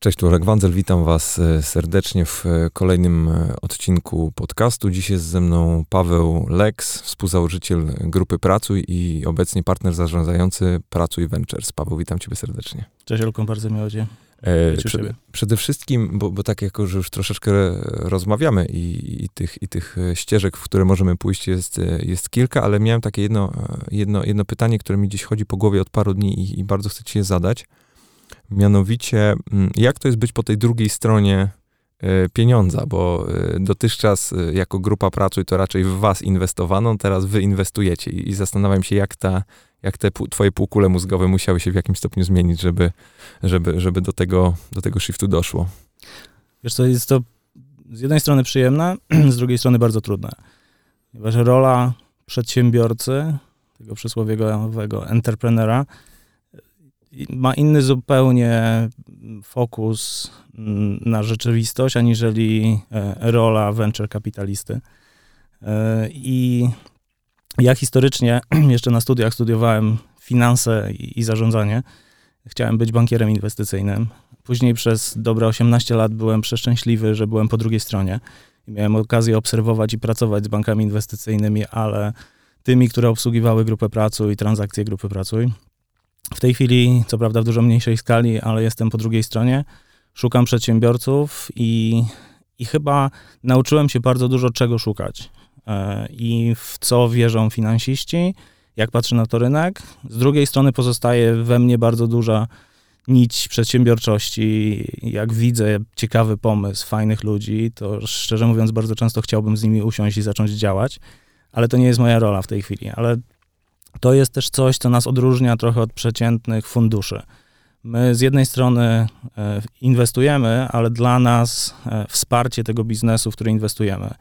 Cześć, tu Olek Wandzel, witam Was e, serdecznie w e, kolejnym e, odcinku podcastu. Dziś jest ze mną Paweł Lex, współzałożyciel grupy Pracuj i obecnie partner zarządzający Pracuj Ventures. Paweł, witam Ciebie serdecznie. Cześć Olką, bardzo miło Cię. Prze przede wszystkim, bo, bo tak jako, że już troszeczkę rozmawiamy i, i, tych, i tych ścieżek, w które możemy pójść jest, jest kilka, ale miałem takie jedno, jedno, jedno pytanie, które mi gdzieś chodzi po głowie od paru dni i, i bardzo chcę Ci je zadać. Mianowicie, mm, jak to jest być po tej drugiej stronie e, pieniądza, bo e, dotychczas e, jako grupa Pracuj to raczej w was inwestowano, teraz wy inwestujecie i zastanawiam się, jak, ta, jak te twoje półkule mózgowe musiały się w jakimś stopniu zmienić, żeby, żeby, żeby do, tego, do tego shiftu doszło. Wiesz co, jest to z jednej strony przyjemne, z drugiej strony bardzo trudne. Ponieważ rola przedsiębiorcy, tego przysłowiowego entreprenera, ma inny zupełnie fokus na rzeczywistość, aniżeli e, rola venture kapitalisty. E, I ja historycznie, jeszcze na studiach studiowałem finanse i, zarządzanie. Chciałem być bankierem inwestycyjnym. Później przez dobre 18 lat byłem przeszczęśliwy, że byłem po drugiej stronie. Miałem okazję obserwować i pracować z bankami inwestycyjnymi, ale tymi, które obsługiwały grupę Pracuj i transakcje grupy Pracuj. W tej chwili, co prawda w dużo mniejszej skali, ale jestem po drugiej stronie. Szukam przedsiębiorców i, i chyba nauczyłem się bardzo dużo czego szukać e, i w co wierzą finansiści, jak patrzę na to rynek. Z drugiej strony pozostaje we mnie bardzo duża nić przedsiębiorczości. Jak widzę ciekawy pomysł, fajnych ludzi, to szczerze mówiąc bardzo często chciałbym z nimi usiąść i zacząć działać, ale to nie jest moja rola w tej chwili. Ale to jest też coś, co nas odróżnia trochę od przeciętnych funduszy. My z jednej strony e, inwestujemy, ale dla nas e, wsparcie tego biznesu, w który inwestujemy,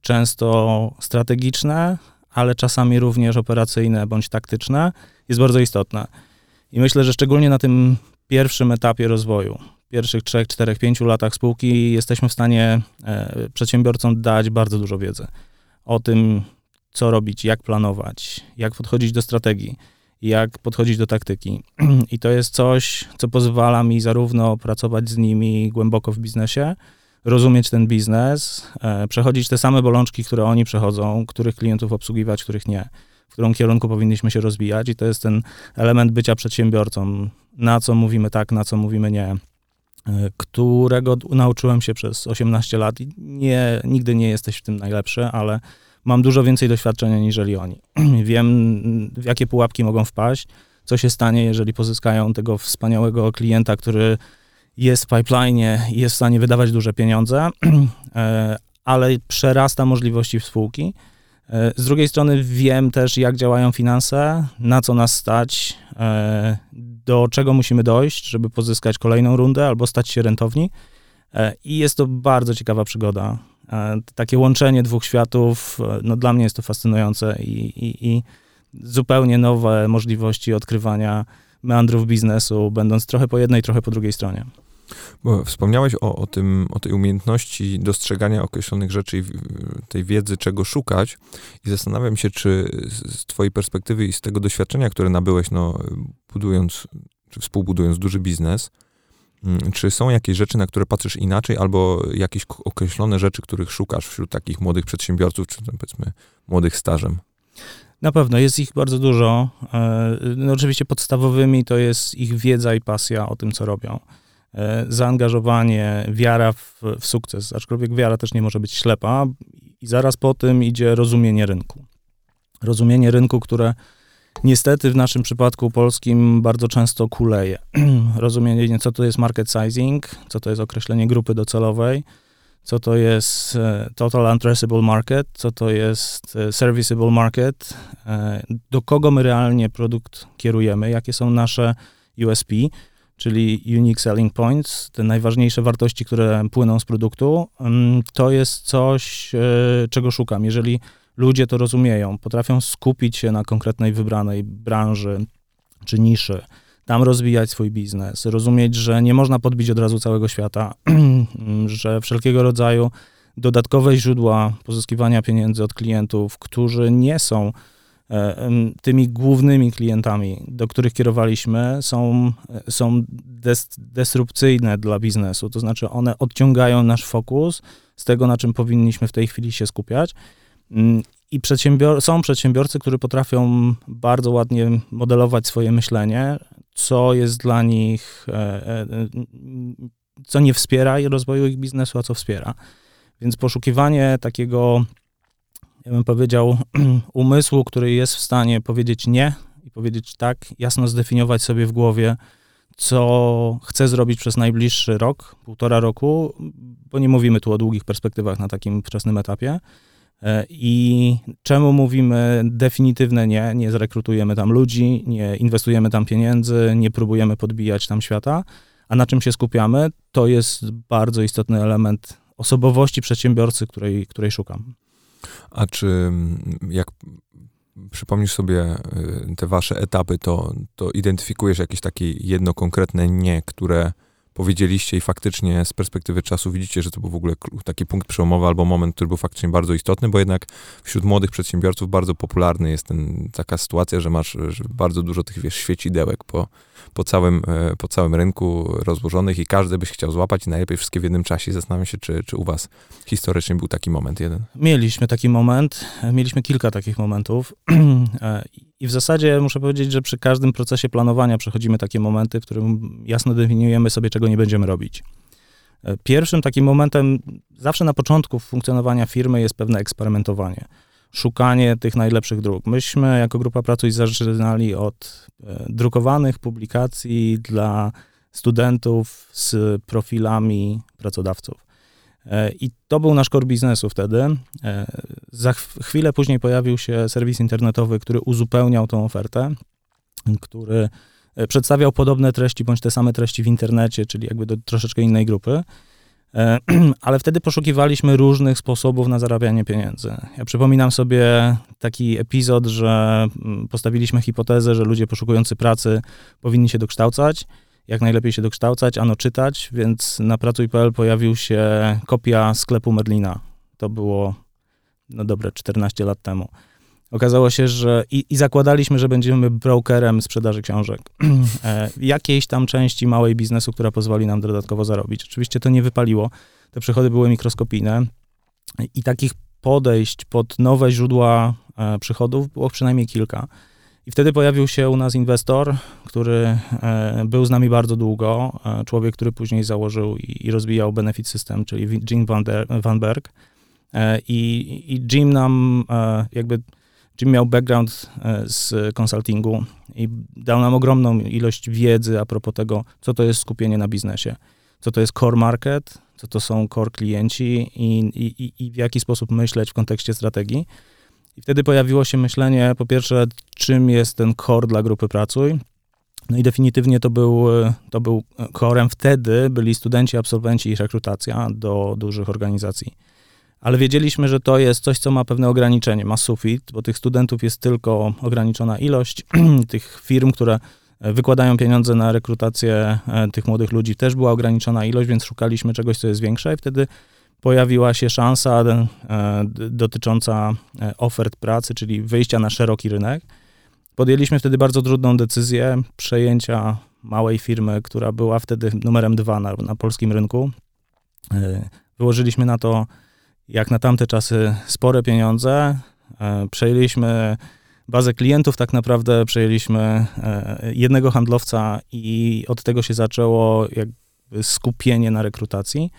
często strategiczne, ale czasami również operacyjne bądź taktyczne, jest bardzo istotne. I myślę, że szczególnie na tym pierwszym etapie rozwoju, pierwszych 3, 4, 5 latach spółki, jesteśmy w stanie e, przedsiębiorcom dać bardzo dużo wiedzy o tym, co robić, jak planować, jak podchodzić do strategii, jak podchodzić do taktyki. I to jest coś, co pozwala mi zarówno pracować z nimi głęboko w biznesie, rozumieć ten biznes, e, przechodzić te same bolączki, które oni przechodzą, których klientów obsługiwać, których nie, w którym kierunku powinniśmy się rozwijać. I to jest ten element bycia przedsiębiorcą, na co mówimy tak, na co mówimy nie e, którego nauczyłem się przez 18 lat i nie, nigdy nie jesteś w tym najlepszy, ale mam dużo więcej doświadczenia niżeli oni. Wiem, w jakie pułapki mogą wpaść, co się stanie, jeżeli pozyskają tego wspaniałego klienta, który jest w pipeline i jest w stanie wydawać duże pieniądze, e, ale przerasta możliwości spółki. E, z drugiej strony wiem też, jak działają finanse, na co nas stać, e, do czego musimy dojść, żeby pozyskać kolejną rundę albo stać się rentowni. I jest to bardzo ciekawa przygoda. E, takie łączenie dwóch światów, e, no dla mnie jest to fascynujące i, i, i zupełnie nowe możliwości odkrywania meandrów biznesu, będąc trochę po jednej, trochę po drugiej stronie. Bo wspomniałeś o, o, tym, o tej umiejętności dostrzegania określonych rzeczy i tej wiedzy, czego szukać. I zastanawiam się, czy z Twojej perspektywy i z tego doświadczenia, które nabyłeś, no, budując, czy współbudując duży biznes, czy są jakieś rzeczy, na które patrzysz inaczej, albo jakieś określone rzeczy, których szukasz wśród takich młodych przedsiębiorców, czy powiedzmy młodych stażem? Na pewno, jest ich bardzo dużo. E, no oczywiście podstawowymi to jest ich wiedza i pasja o tym, co robią. E, zaangażowanie, wiara w, w sukces, aczkolwiek wiara też nie może być ślepa. I zaraz po tym idzie rozumienie rynku. Rozumienie rynku, które niestety w naszym przypadku polskim bardzo często kuleje. Rozumienie, co to jest market sizing, co to jest określenie grupy docelowej, co to jest e, total addressable market, co to jest e, serviceable market, e, do kogo my realnie produkt kierujemy, jakie są nasze USP, czyli Unique Selling Points, te najważniejsze wartości, które płyną z produktu, mm, to jest coś, czego szukam. Jeżeli ludzie to rozumieją, potrafią skupić się na konkretnej wybranej branży czy niszy, tam rozwijać swój biznes, rozumieć, że nie można podbić od razu całego świata, że wszelkiego rodzaju dodatkowe źródła pozyskiwania pieniędzy od klientów, którzy nie są E, tymi głównymi klientami, do których kierowaliśmy, są, są des, disrupcyjne dla biznesu, to znaczy one odciągają nasz fokus z tego, na czym powinniśmy w tej chwili się skupiać. Mm, I przedsiębior są przedsiębiorcy, którzy potrafią bardzo ładnie modelować swoje myślenie, co jest dla nich, e, e, co nie wspiera rozwoju ich biznesu, a co wspiera. Więc poszukiwanie takiego ja bym powiedział, umysłu, który jest w stanie powiedzieć nie i powiedzieć tak, jasno zdefiniować sobie w głowie, co chce zrobić przez najbliższy rok, półtora roku, bo nie mówimy tu o długich perspektywach na takim wczesnym etapie. E, I czemu mówimy definitywne nie? Nie zrekrutujemy tam ludzi, nie inwestujemy tam pieniędzy, nie próbujemy podbijać tam świata, a na czym się skupiamy, to jest bardzo istotny element osobowości przedsiębiorcy, której, której szukam. A czy jak przypomnisz sobie y, te wasze etapy, to, to identyfikujesz jakieś takie jedno konkretne nie, które powiedzieliście i faktycznie z perspektywy czasu widzicie, że to był w ogóle taki punkt przełomowy albo moment, który był faktycznie bardzo istotny, bo jednak wśród młodych przedsiębiorców bardzo popularny jest ten, taka sytuacja, że masz że bardzo dużo tych, wiesz, świecidełek po, po, całym, e, po całym rynku rozłożonych i każdy byś chciał złapać i najlepiej wszystkie w jednym czasie. Zastanawiam się, czy, czy u was historycznie był taki moment jeden. Mieliśmy taki moment, mieliśmy kilka takich momentów e, i w zasadzie muszę powiedzieć, że przy każdym procesie planowania przechodzimy takie momenty, w którym jasno definiujemy sobie, czego nie będziemy robić. E, pierwszym takim momentem, zawsze na początku funkcjonowania firmy, jest pewne eksperymentowanie. Szukanie tych najlepszych dróg. Myśmy jako grupa Pracuj zaczynali od e, drukowanych publikacji dla studentów z profilami pracodawców. E, I to był nasz core biznesu wtedy. E, za chwilę później pojawił się serwis internetowy, który uzupełniał tą ofertę, który e, przedstawiał podobne treści bądź te same treści w internecie, czyli jakby do troszeczkę innej grupy. Ale wtedy poszukiwaliśmy różnych sposobów na zarabianie pieniędzy. Ja przypominam sobie taki epizod, że mm, postawiliśmy hipotezę, że ludzie poszukujący pracy powinni się dokształcać jak najlepiej się dokształcać, ano czytać, więc na pracuj.pl pojawił się kopia sklepu Merlina. To było, no dobre, 14 lat temu. Okazało się, że i, i zakładaliśmy, że będziemy brokerem sprzedaży książek. e, jakiejś tam części małej biznesu, która pozwoli nam dodatkowo zarobić. Oczywiście to nie wypaliło. Te przychody były mikroskopijne i takich podejść pod nowe źródła e, przychodów było przynajmniej kilka. I wtedy pojawił się u nas inwestor, który e, był z nami bardzo długo, e, człowiek, który później założył i, rozwijał Benefit System, czyli Jim Van, der, Van Berg. E, I, I Jim nam jakby, Jim miał background z konsultingu i dał nam ogromną ilość wiedzy a propos tego, co to jest skupienie na biznesie, co to jest core market, co to są core klienci i, i, i w jaki sposób myśleć w kontekście strategii. I wtedy pojawiło się myślenie, po pierwsze, czym jest ten core dla grupy Pracuj. No i definitywnie to był, to był corem wtedy, byli studenci, absolwenci i rekrutacja do dużych organizacji. Ale wiedzieliśmy, że to jest coś, co ma pewne ograniczenie, ma sufit, bo tych studentów jest tylko ograniczona ilość, tych firm, które wykładają pieniądze na rekrutację e, tych młodych ludzi też była ograniczona ilość, więc szukaliśmy czegoś, co jest większe i wtedy pojawiła się szansa e, dotycząca e, ofert pracy, czyli wyjścia na szeroki rynek. Podjęliśmy wtedy bardzo trudną decyzję przejęcia małej firmy, która była wtedy numerem dwa na, na polskim rynku. E, wyłożyliśmy na to, jak na tamte czasy, spore pieniądze. Przejęliśmy bazę klientów, tak naprawdę przejęliśmy jednego handlowca i od tego się zaczęło skupienie na rekrutacji.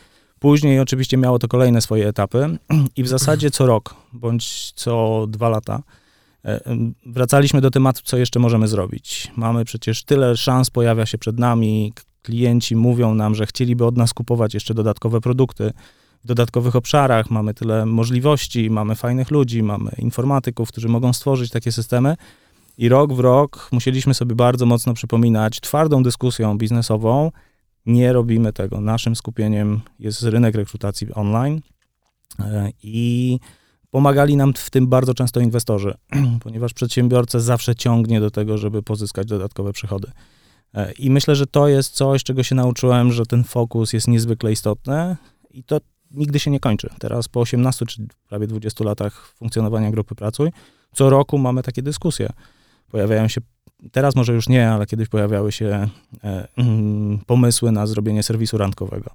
Później oczywiście miało to kolejne swoje etapy i w zasadzie co rok bądź co dwa lata e, wracaliśmy do tematu, co jeszcze możemy zrobić. Mamy przecież tyle szans, pojawia się przed nami, klienci mówią nam, że chcieliby od nas kupować jeszcze dodatkowe produkty w dodatkowych obszarach, mamy tyle możliwości, mamy fajnych ludzi, mamy informatyków, którzy mogą stworzyć takie systemy. I rok w rok musieliśmy sobie bardzo mocno przypominać twardą dyskusją biznesową, nie robimy tego. Naszym skupieniem jest rynek rekrutacji online e, i pomagali nam w tym bardzo często inwestorzy, ponieważ przedsiębiorcę zawsze ciągnie do tego, żeby pozyskać dodatkowe przychody. E, I myślę, że to jest coś, czego się nauczyłem, że ten fokus jest niezwykle istotny i to nigdy się nie kończy. Teraz po 18 czy prawie 20 latach funkcjonowania grupy Pracuj, co roku mamy takie dyskusje. Pojawiają się, teraz może już nie, ale kiedyś pojawiały się e, mm, pomysły na zrobienie serwisu randkowego.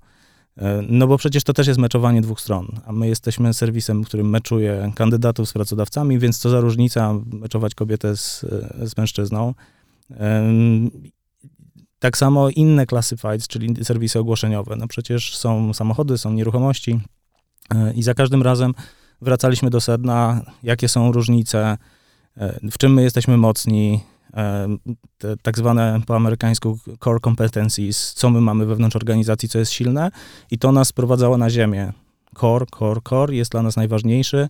E, no bo przecież to też jest meczowanie dwóch stron, a my jesteśmy serwisem, który meczuje kandydatów z pracodawcami, więc co za różnica meczować kobietę z, z mężczyzną. Tak samo inne classifieds, czyli serwisy ogłoszeniowe. No przecież są samochody, są nieruchomości e, i za każdym razem wracaliśmy do sedna, jakie są różnice, e, w czym my jesteśmy mocni, te tak zwane po amerykańsku core competencies, co my mamy wewnątrz organizacji, co jest silne i to nas sprowadzało na ziemię. Core, core, core jest dla nas najważniejszy.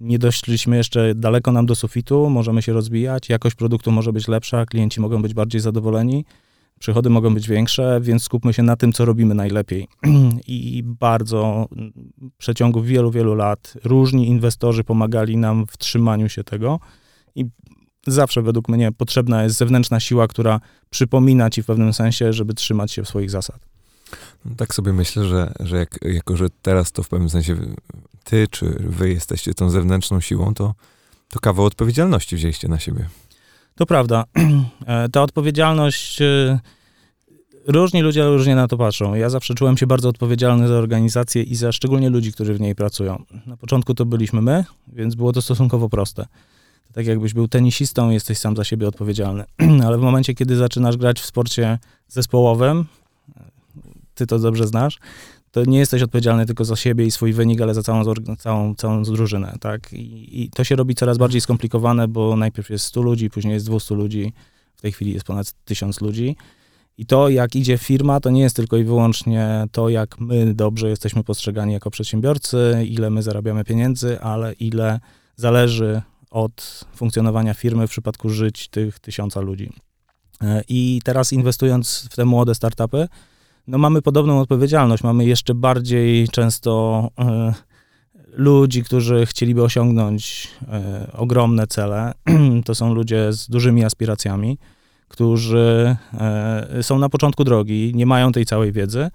Nie doszliśmy jeszcze daleko nam do sufitu, możemy się rozwijać, jakość produktu może być lepsza, klienci mogą być bardziej zadowoleni, przychody mogą być większe, więc skupmy się na tym, co robimy najlepiej. I bardzo w przeciągu wielu, wielu lat różni inwestorzy pomagali nam w trzymaniu się tego i zawsze według mnie potrzebna jest zewnętrzna siła, która przypomina ci w pewnym sensie, żeby trzymać się swoich zasad. No, tak sobie myślę, że, że jak, jako, że teraz to w pewnym sensie ty czy wy jesteście tą zewnętrzną siłą, to, to kawał odpowiedzialności wzięliście na siebie. To prawda. E, ta odpowiedzialność, e, różni ludzie różnie na to patrzą. Ja zawsze czułem się bardzo odpowiedzialny za organizację i za szczególnie ludzi, którzy w niej pracują. Na początku to byliśmy my, więc było to stosunkowo proste tak jakbyś był tenisistą, jesteś sam za siebie odpowiedzialny. Ale w momencie, kiedy zaczynasz grać w sporcie zespołowym, ty to dobrze znasz, to nie jesteś odpowiedzialny tylko za siebie i swój wynik, ale za całą, całą, całą drużynę, tak? I, I, to się robi coraz bardziej skomplikowane, bo najpierw jest 100 ludzi, później jest 200 ludzi, w tej chwili jest ponad 1000 ludzi. I to, jak idzie firma, to nie jest tylko i wyłącznie to, jak my dobrze jesteśmy postrzegani jako przedsiębiorcy, ile my zarabiamy pieniędzy, ale ile zależy od funkcjonowania firmy w przypadku żyć tych tysiąca ludzi. E, I teraz inwestując w te młode startupy, no mamy podobną odpowiedzialność. Mamy jeszcze bardziej często e, ludzi, którzy chcieliby osiągnąć e, ogromne cele. to są ludzie z dużymi aspiracjami, którzy są na początku drogi, nie mają tej całej wiedzy.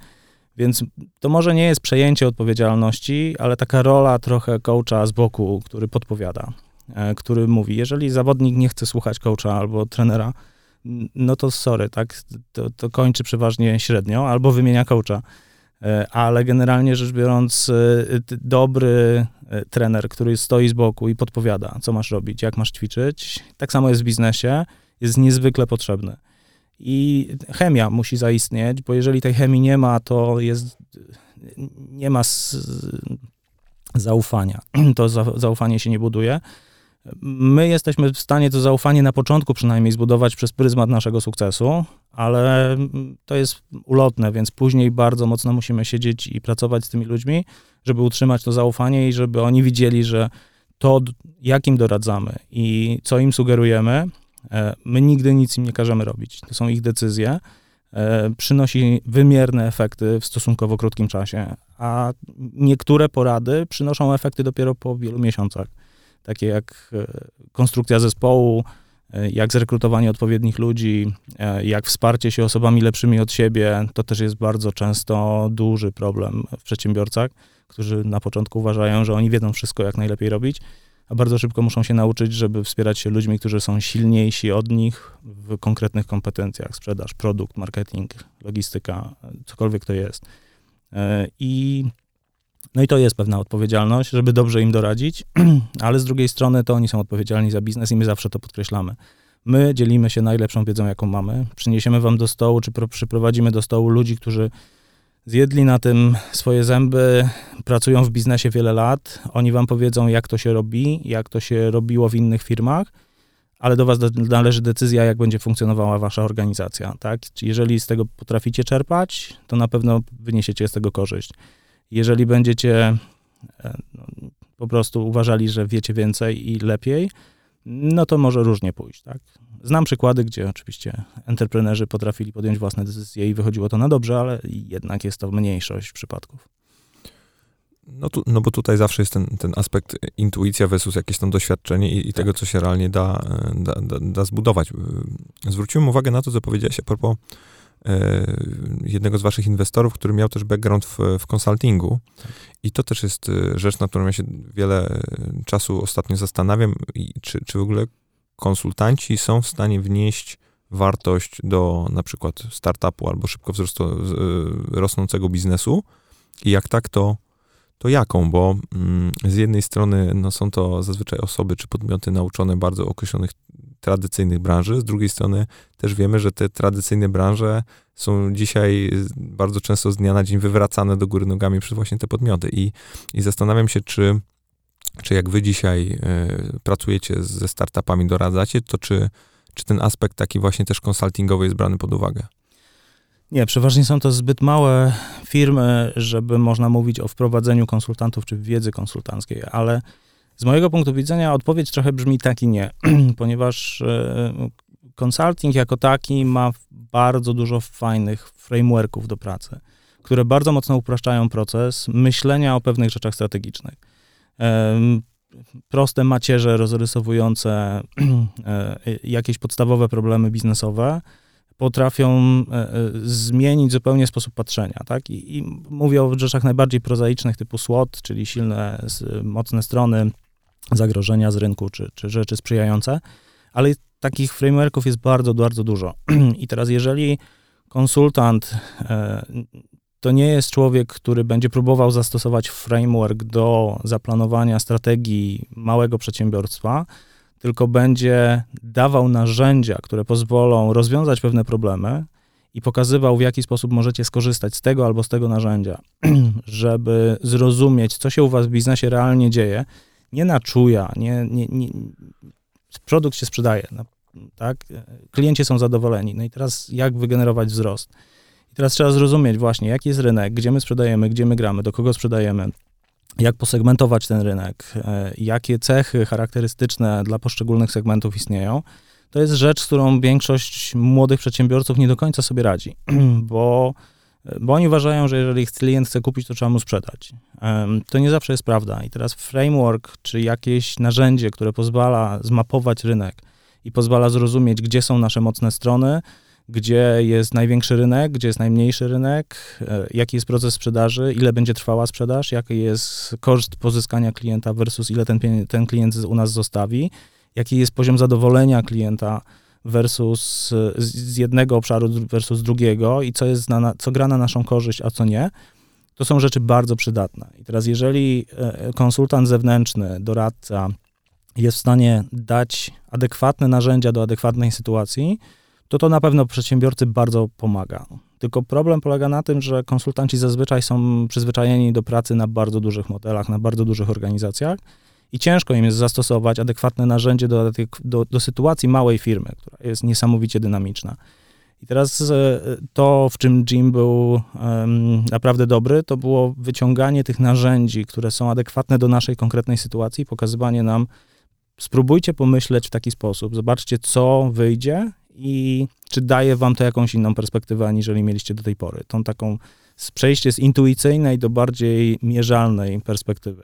Więc to może nie jest przejęcie odpowiedzialności, ale taka rola trochę coacha z boku, który podpowiada. E, który mówi, jeżeli zawodnik nie chce słuchać coacha albo trenera, no to sorry, tak, to, to kończy przeważnie średnio albo wymienia coacha. E, ale generalnie rzecz biorąc, e, dobry trener, który stoi z boku i podpowiada, co masz robić, jak masz ćwiczyć, tak samo jest w biznesie, jest niezwykle potrzebny. I chemia musi zaistnieć, bo jeżeli tej chemii nie ma, to jest, nie ma zaufania. To zaufanie się nie buduje. My jesteśmy w stanie to zaufanie na początku przynajmniej zbudować przez pryzmat naszego sukcesu, ale to jest ulotne, więc później bardzo mocno musimy siedzieć i pracować z tymi ludźmi, żeby utrzymać to zaufanie i żeby oni widzieli, że to, jakim doradzamy i co im sugerujemy, e, my nigdy nic im nie każemy robić. To są ich decyzje. E, przynosi wymierne efekty w stosunkowo krótkim czasie, a niektóre porady przynoszą efekty dopiero po wielu miesiącach takie jak e, konstrukcja zespołu, e, jak zrekrutowanie odpowiednich ludzi, e, jak wsparcie się osobami lepszymi od siebie, to też jest bardzo często duży problem w przedsiębiorcach, którzy na początku uważają, że oni wiedzą wszystko, jak najlepiej robić, a bardzo szybko muszą się nauczyć, żeby wspierać się ludźmi, którzy są silniejsi od nich w konkretnych kompetencjach, sprzedaż, produkt, marketing, logistyka, cokolwiek to jest. I no i to jest pewna odpowiedzialność, żeby dobrze im doradzić, ale z drugiej strony to oni są odpowiedzialni za biznes i my zawsze to podkreślamy. My dzielimy się najlepszą wiedzą, jaką mamy. Przyniesiemy wam do stołu, czy przyprowadzimy do stołu ludzi, którzy zjedli na tym swoje zęby, pracują w biznesie wiele lat. Oni wam powiedzą, jak to się robi, jak to się robiło w innych firmach, ale do was należy decyzja, jak będzie funkcjonowała wasza organizacja. Tak? Jeżeli z tego potraficie czerpać, to na pewno wyniesiecie z tego korzyść. Jeżeli będziecie e, no, po prostu uważali, że wiecie więcej i lepiej, no to może różnie pójść, tak? Znam przykłady, gdzie oczywiście entreprenerzy potrafili podjąć własne decyzje i wychodziło to na dobrze, ale jednak jest to mniejszość przypadków. No, tu, no bo tutaj zawsze jest ten, ten aspekt intuicja versus jakieś tam doświadczenie i, i tak. tego, co się realnie da, da, da, da, zbudować. Zwróciłem uwagę na to, co powiedziałeś a propos jednego z waszych inwestorów, który miał też background w, w consultingu. I to też jest rzecz, nad którą ja się wiele czasu ostatnio zastanawiam, i czy, czy w ogóle konsultanci są w stanie wnieść wartość do na przykład startupu albo szybko wzrosto, rosnącego biznesu i jak tak, to, to jaką? Bo mm, z jednej strony no, są to zazwyczaj osoby czy podmioty nauczone bardzo określonych tradycyjnych branży, z drugiej strony też wiemy, że te tradycyjne branże są dzisiaj bardzo często z dnia na dzień wywracane do góry nogami przez właśnie te podmioty i, i zastanawiam się, czy, czy jak wy dzisiaj y, pracujecie ze startupami, doradzacie, to czy czy ten aspekt taki właśnie też konsultingowy jest brany pod uwagę? Nie, przeważnie są to zbyt małe firmy, żeby można mówić o wprowadzeniu konsultantów czy wiedzy konsultanckiej, ale z mojego punktu widzenia odpowiedź trochę brzmi tak i nie, ponieważ konsulting jako taki ma bardzo dużo fajnych frameworków do pracy, które bardzo mocno upraszczają proces myślenia o pewnych rzeczach strategicznych proste macierze rozrysowujące e, jakieś podstawowe problemy biznesowe potrafią e, e, zmienić zupełnie sposób patrzenia, tak? I, I, mówię o rzeczach najbardziej prozaicznych typu SWOT, czyli silne, mocne strony zagrożenia z rynku, czy, czy rzeczy sprzyjające, ale takich frameworków jest bardzo, bardzo dużo. I teraz jeżeli konsultant to nie jest człowiek, który będzie próbował zastosować framework do zaplanowania strategii małego przedsiębiorstwa, tylko będzie dawał narzędzia, które pozwolą rozwiązać pewne problemy i pokazywał, w jaki sposób możecie skorzystać z tego albo z tego narzędzia, żeby zrozumieć, co się u was w biznesie realnie dzieje. Nie na czuja, nie, nie, nie, produkt się sprzedaje, no, tak? Klienci są zadowoleni. No i teraz jak wygenerować wzrost? I teraz trzeba zrozumieć właśnie, jaki jest rynek, gdzie my sprzedajemy, gdzie my gramy, do kogo sprzedajemy, jak posegmentować ten rynek, e, jakie cechy charakterystyczne dla poszczególnych segmentów istnieją. To jest rzecz, z którą większość młodych przedsiębiorców nie do końca sobie radzi, bo, bo oni uważają, że jeżeli klient chce kupić, to trzeba mu sprzedać. To nie zawsze jest prawda. I teraz framework, czy jakieś narzędzie, które pozwala zmapować rynek i pozwala zrozumieć, gdzie są nasze mocne strony, gdzie jest największy rynek, gdzie jest najmniejszy rynek, e, jaki jest proces sprzedaży, ile będzie trwała sprzedaż, jaki jest koszt pozyskania klienta versus ile ten, ten klient u nas zostawi, jaki jest poziom zadowolenia klienta versus z jednego obszaru versus drugiego i co, jest na, co gra na naszą korzyść, a co nie. To są rzeczy bardzo przydatne. I teraz jeżeli e, konsultant zewnętrzny, doradca jest w stanie dać adekwatne narzędzia do adekwatnej sytuacji, to to na pewno przedsiębiorcy bardzo pomaga. Tylko problem polega na tym, że konsultanci zazwyczaj są przyzwyczajeni do pracy na bardzo dużych modelach, na bardzo dużych organizacjach i ciężko im jest zastosować adekwatne narzędzie do, do, do sytuacji małej firmy, która jest niesamowicie dynamiczna. I teraz e, to, w czym Jim był um, naprawdę dobry, to było wyciąganie tych narzędzi, które są adekwatne do naszej konkretnej sytuacji, pokazywanie nam, spróbujcie pomyśleć w taki sposób, zobaczcie, co wyjdzie i czy daje wam to jakąś inną perspektywę, aniżeli mieliście do tej pory. Tą taką przejście z intuicyjnej do bardziej mierzalnej perspektywy.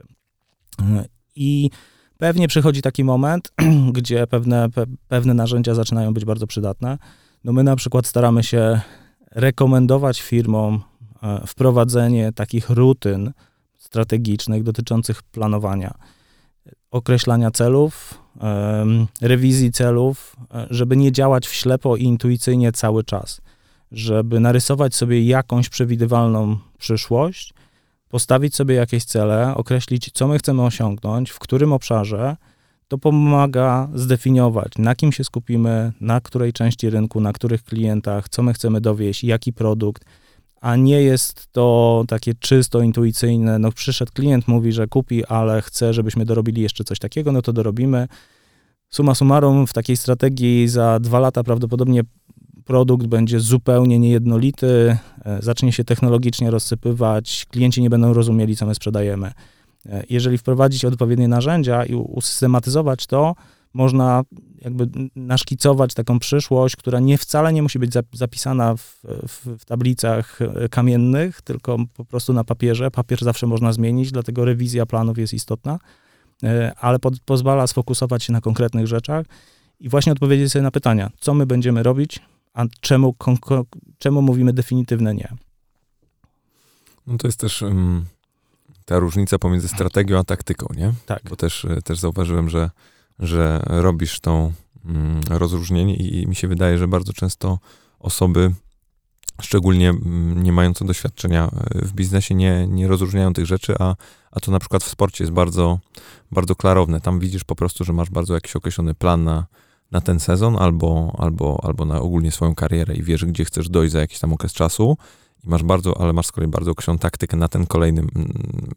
I pewnie przychodzi taki moment, gdzie pewne, pe, pewne narzędzia zaczynają być bardzo przydatne. No my na przykład staramy się rekomendować firmom e, wprowadzenie takich rutyn strategicznych dotyczących planowania, określania celów, rewizji celów, e, żeby nie działać w ślepo i intuicyjnie cały czas, żeby narysować sobie jakąś przewidywalną przyszłość, postawić sobie jakieś cele, określić, co my chcemy osiągnąć, w którym obszarze, to pomaga zdefiniować, na kim się skupimy, na której części rynku, na których klientach, co my chcemy dowieść, jaki produkt, a nie jest to takie czysto intuicyjne, no przyszedł klient, mówi, że kupi, ale chce, żebyśmy dorobili jeszcze coś takiego, no to dorobimy. Suma summarum, w takiej strategii za dwa lata prawdopodobnie produkt będzie zupełnie niejednolity, e, zacznie się technologicznie rozsypywać, klienci nie będą rozumieli, co my sprzedajemy. E, jeżeli wprowadzić odpowiednie narzędzia i usystematyzować to, można jakby naszkicować taką przyszłość, która nie wcale nie musi być zapisana w, w, w, tablicach e, kamiennych, tylko po prostu na papierze. Papier zawsze można zmienić, dlatego rewizja planów jest istotna, ale pod, pozwala sfokusować się na konkretnych rzeczach i właśnie odpowiedzieć sobie na pytania, co my będziemy robić, a czemu, czemu mówimy definitywne nie? No to jest też um, ta różnica pomiędzy strategią a taktyką, nie? Tak. Bo też, też zauważyłem, że, że robisz tą um, rozróżnienie i mi się wydaje, że bardzo często osoby szczególnie mm, nie mające doświadczenia e, w biznesie, nie, nie rozróżniają tych rzeczy, a, a to na przykład w sporcie jest bardzo, bardzo klarowne. Tam widzisz po prostu, że masz bardzo jakiś określony plan na, na ten sezon albo, albo, albo na ogólnie swoją karierę i wiesz, gdzie chcesz dojść za jakiś tam okres czasu i masz bardzo, ale masz z kolei bardzo określoną taktykę na ten kolejny,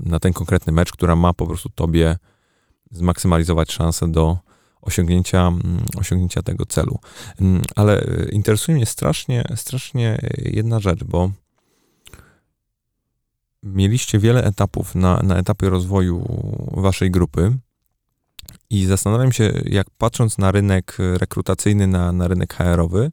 na ten konkretny mecz, która ma po prostu tobie zmaksymalizować szanse do, osiągnięcia, osiągnięcia tego celu. Ale e, interesuje mnie strasznie, strasznie jedna rzecz, bo mieliście wiele etapów na, na etapie rozwoju waszej grupy i zastanawiam się, jak patrząc na rynek rekrutacyjny, na, na rynek HR-owy,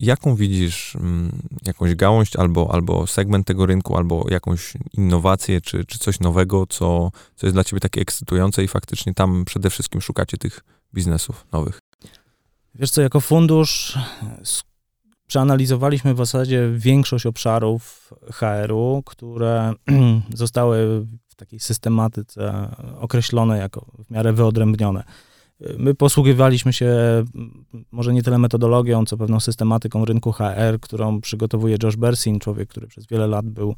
jaką widzisz mm, jakąś gałąź albo, albo segment tego rynku, albo jakąś innowację, czy, czy coś nowego, co, co jest dla ciebie takie ekscytujące i faktycznie tam przede wszystkim szukacie tych biznesów nowych? Wiesz co, jako fundusz przeanalizowaliśmy w zasadzie większość obszarów HR-u, które zostały w takiej systematyce określone jako w miarę wyodrębnione. My posługiwaliśmy się może nie tyle metodologią, co pewną systematyką rynku HR, którą przygotowuje Josh Bersin, człowiek, który przez wiele lat był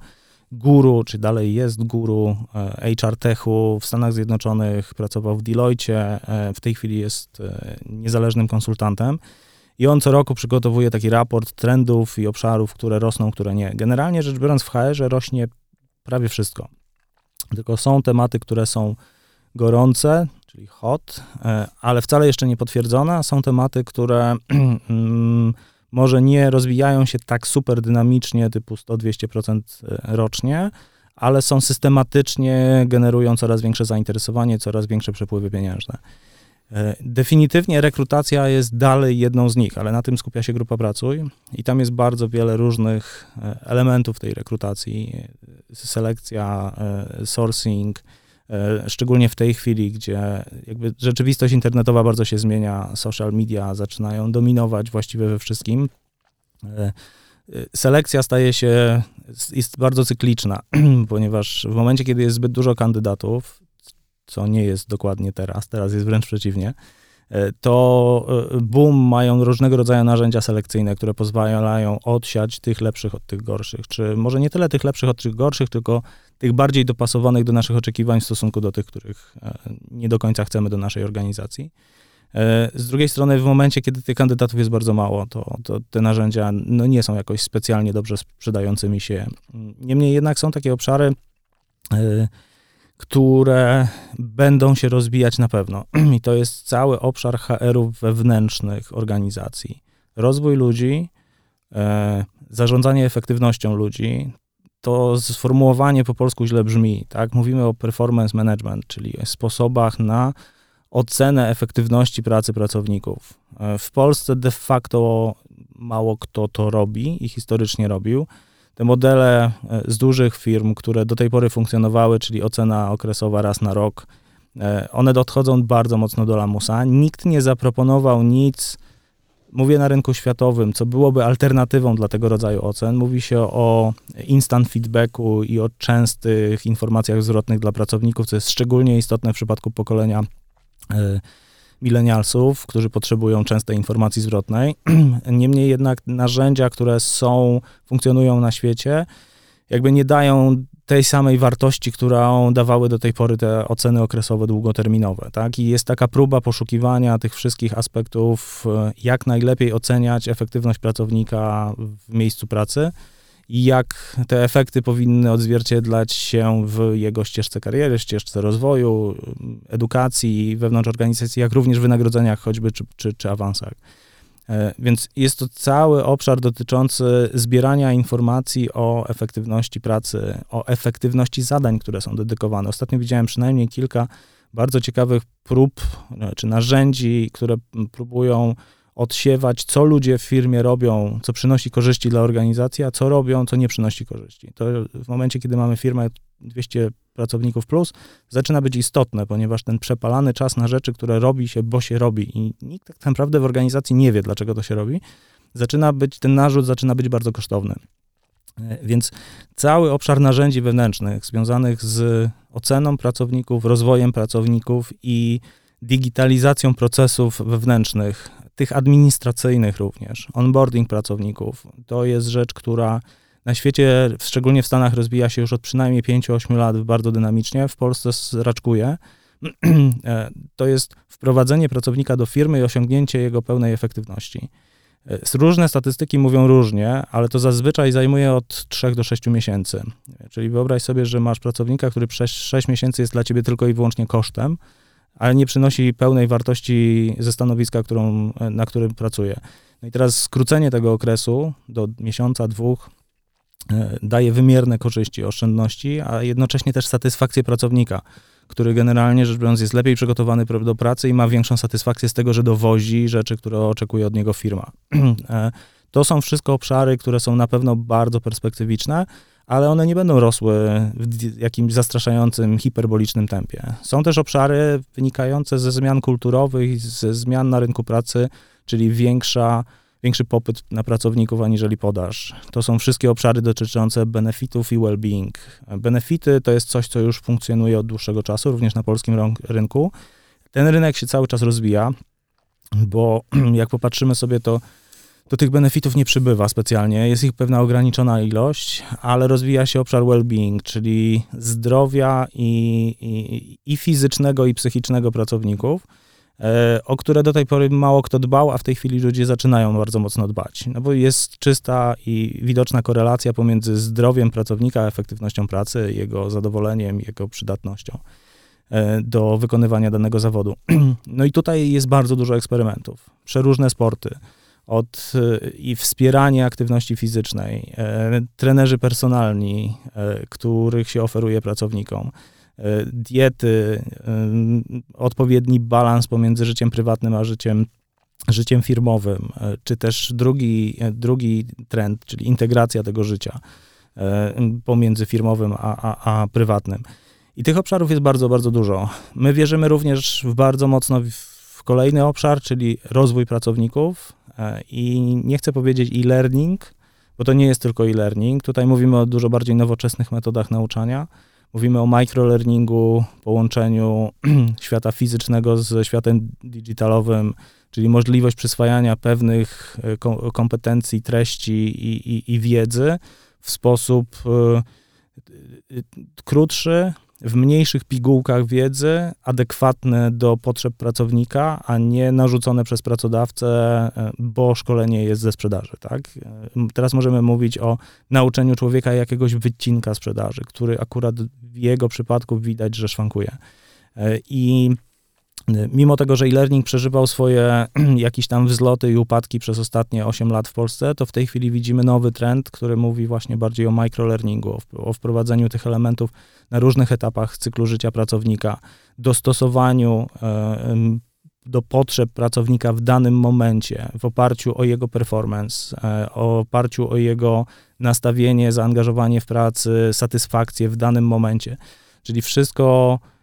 guru, czy dalej jest guru e, HR Techu w Stanach Zjednoczonych, pracował w Deloitte, e, w tej chwili jest e, niezależnym konsultantem. I on co roku przygotowuje taki raport trendów i obszarów, które rosną, które nie. Generalnie rzecz biorąc w HR rośnie prawie wszystko. Tylko są tematy, które są gorące, czyli hot, e, ale wcale jeszcze nie potwierdzone. Są tematy, które mm, może nie rozwijają się tak super dynamicznie, typu 100-200% e, rocznie, ale są systematycznie, generują coraz większe zainteresowanie, coraz większe przepływy pieniężne. E, definitywnie rekrutacja jest dalej jedną z nich, ale na tym skupia się grupa Pracuj i tam jest bardzo wiele różnych elementów tej rekrutacji. Selekcja, sourcing, E, szczególnie w tej chwili, gdzie jakby rzeczywistość internetowa bardzo się zmienia, social media zaczynają dominować właściwie we wszystkim. E, e, selekcja staje się, jest bardzo cykliczna, ponieważ w momencie, kiedy jest zbyt dużo kandydatów, co nie jest dokładnie teraz, teraz jest wręcz przeciwnie, to boom mają różnego rodzaju narzędzia selekcyjne, które pozwalają odsiać tych lepszych od tych gorszych. Czy może nie tyle tych lepszych od tych gorszych, tylko tych bardziej dopasowanych do naszych oczekiwań w stosunku do tych, których e, nie do końca chcemy do naszej organizacji. E, z drugiej strony, w momencie, kiedy tych kandydatów jest bardzo mało, to, to te narzędzia no, nie są jakoś specjalnie dobrze sprzedającymi się. Niemniej jednak są takie obszary, e, które będą się rozwijać na pewno. I to jest cały obszar HR-ów wewnętrznych organizacji. Rozwój ludzi, zarządzanie efektywnością ludzi, to sformułowanie po polsku źle brzmi, tak? Mówimy o performance management, czyli sposobach na ocenę efektywności pracy pracowników. E, w Polsce de facto mało kto to robi i historycznie robił. Te modele e, z dużych firm, które do tej pory funkcjonowały, czyli ocena okresowa raz na rok, e, one dochodzą bardzo mocno do lamusa. Nikt nie zaproponował nic mówię na rynku światowym, co byłoby alternatywą dla tego rodzaju ocen. Mówi się o instant feedbacku i o częstych informacjach zwrotnych dla pracowników, co jest szczególnie istotne w przypadku pokolenia y, milenialsów, którzy potrzebują częstej informacji zwrotnej. Niemniej jednak narzędzia, które są, funkcjonują na świecie, jakby nie dają tej samej wartości, którą dawały do tej pory te oceny okresowe długoterminowe. Tak? I jest taka próba poszukiwania tych wszystkich aspektów, e, jak najlepiej oceniać efektywność pracownika w miejscu pracy i jak te efekty powinny odzwierciedlać się w jego ścieżce kariery, ścieżce rozwoju, edukacji wewnątrz organizacji, jak również wynagrodzeniach choćby czy, czy, czy awansach. E, więc jest to cały obszar dotyczący zbierania informacji o efektywności pracy, o efektywności zadań, które są dedykowane. Ostatnio widziałem przynajmniej kilka bardzo ciekawych prób e, czy narzędzi, które próbują odsiewać, co ludzie w firmie robią, co przynosi korzyści dla organizacji, a co robią, co nie przynosi korzyści. To w momencie, kiedy mamy firmę 200 pracowników plus, zaczyna być istotne, ponieważ ten przepalany czas na rzeczy, które robi się, bo się robi i nikt tak naprawdę w organizacji nie wie, dlaczego to się robi, zaczyna być, ten narzut zaczyna być bardzo kosztowny. E, więc cały obszar narzędzi wewnętrznych związanych z oceną pracowników, rozwojem pracowników i digitalizacją procesów wewnętrznych, tych administracyjnych również, onboarding pracowników, to jest rzecz, która na świecie, szczególnie w Stanach, rozwija się już od przynajmniej 5-8 lat bardzo dynamicznie, w Polsce raczkuje. E, to jest wprowadzenie pracownika do firmy i osiągnięcie jego pełnej efektywności. E, różne statystyki mówią różnie, ale to zazwyczaj zajmuje od 3 do 6 miesięcy. Czyli wyobraź sobie, że masz pracownika, który przez 6 miesięcy jest dla ciebie tylko i wyłącznie kosztem, ale nie przynosi pełnej wartości ze stanowiska, którą, na którym pracuje. No i teraz skrócenie tego okresu do miesiąca, dwóch e, daje wymierne korzyści, oszczędności, a jednocześnie też satysfakcję pracownika, który generalnie rzecz biorąc jest lepiej przygotowany do pracy i ma większą satysfakcję z tego, że dowozi rzeczy, które oczekuje od niego firma. E, to są wszystko obszary, które są na pewno bardzo perspektywiczne, ale one nie będą rosły w jakimś zastraszającym, hiperbolicznym tempie. Są też obszary wynikające ze zmian kulturowych, ze zmian na rynku pracy, czyli większa, większy popyt na pracowników aniżeli podaż. To są wszystkie obszary dotyczące benefitów i well-being. Benefity to jest coś, co już funkcjonuje od dłuższego czasu, również na polskim rynku. Ten rynek się cały czas rozwija, bo jak popatrzymy sobie, to to tych benefitów nie przybywa specjalnie. Jest ich pewna ograniczona ilość, ale rozwija się obszar well-being, czyli zdrowia i, i, i fizycznego, i psychicznego pracowników, e, o które do tej pory mało kto dbał, a w tej chwili ludzie zaczynają bardzo mocno dbać. No bo jest czysta i widoczna korelacja pomiędzy zdrowiem pracownika, efektywnością pracy, jego zadowoleniem, jego przydatnością e, do wykonywania danego zawodu. No i tutaj jest bardzo dużo eksperymentów, przeróżne sporty od i wspieranie aktywności fizycznej, e, trenerzy personalni, e, których się oferuje pracownikom, e, diety, odpowiedni balans pomiędzy życiem prywatnym a życiem, życiem firmowym, czy też drugi, drugi trend, czyli integracja tego życia pomiędzy firmowym a, a, a prywatnym. I tych obszarów jest bardzo, bardzo dużo. My wierzymy również w bardzo mocno w kolejny obszar, czyli rozwój pracowników, I nie chcę powiedzieć e-learning, bo to nie jest tylko e-learning. Tutaj mówimy o dużo bardziej nowoczesnych metodach nauczania. Mówimy o microlearningu, połączeniu świata fizycznego ze światem digitalowym, czyli możliwość przyswajania pewnych e, kompetencji, treści i, i, i wiedzy w sposób e, krótszy, w mniejszych pigułkach wiedzy, adekwatne do potrzeb pracownika, a nie narzucone przez pracodawcę, e, bo szkolenie jest ze sprzedaży. Tak? E, teraz możemy mówić o nauczeniu człowieka jakiegoś wycinka sprzedaży, który akurat w jego przypadku widać, że szwankuje. E, I Mimo tego, że e-learning przeżywał swoje jakieś tam wzloty i upadki przez ostatnie 8 lat w Polsce, to w tej chwili widzimy nowy trend, który mówi właśnie bardziej o microlearningu, o wprowadzeniu tych elementów na różnych etapach cyklu życia pracownika, dostosowaniu e, do potrzeb pracownika w danym momencie, w oparciu o jego performance, e, o oparciu o jego nastawienie, zaangażowanie w pracy, satysfakcję w danym momencie. Czyli wszystko e,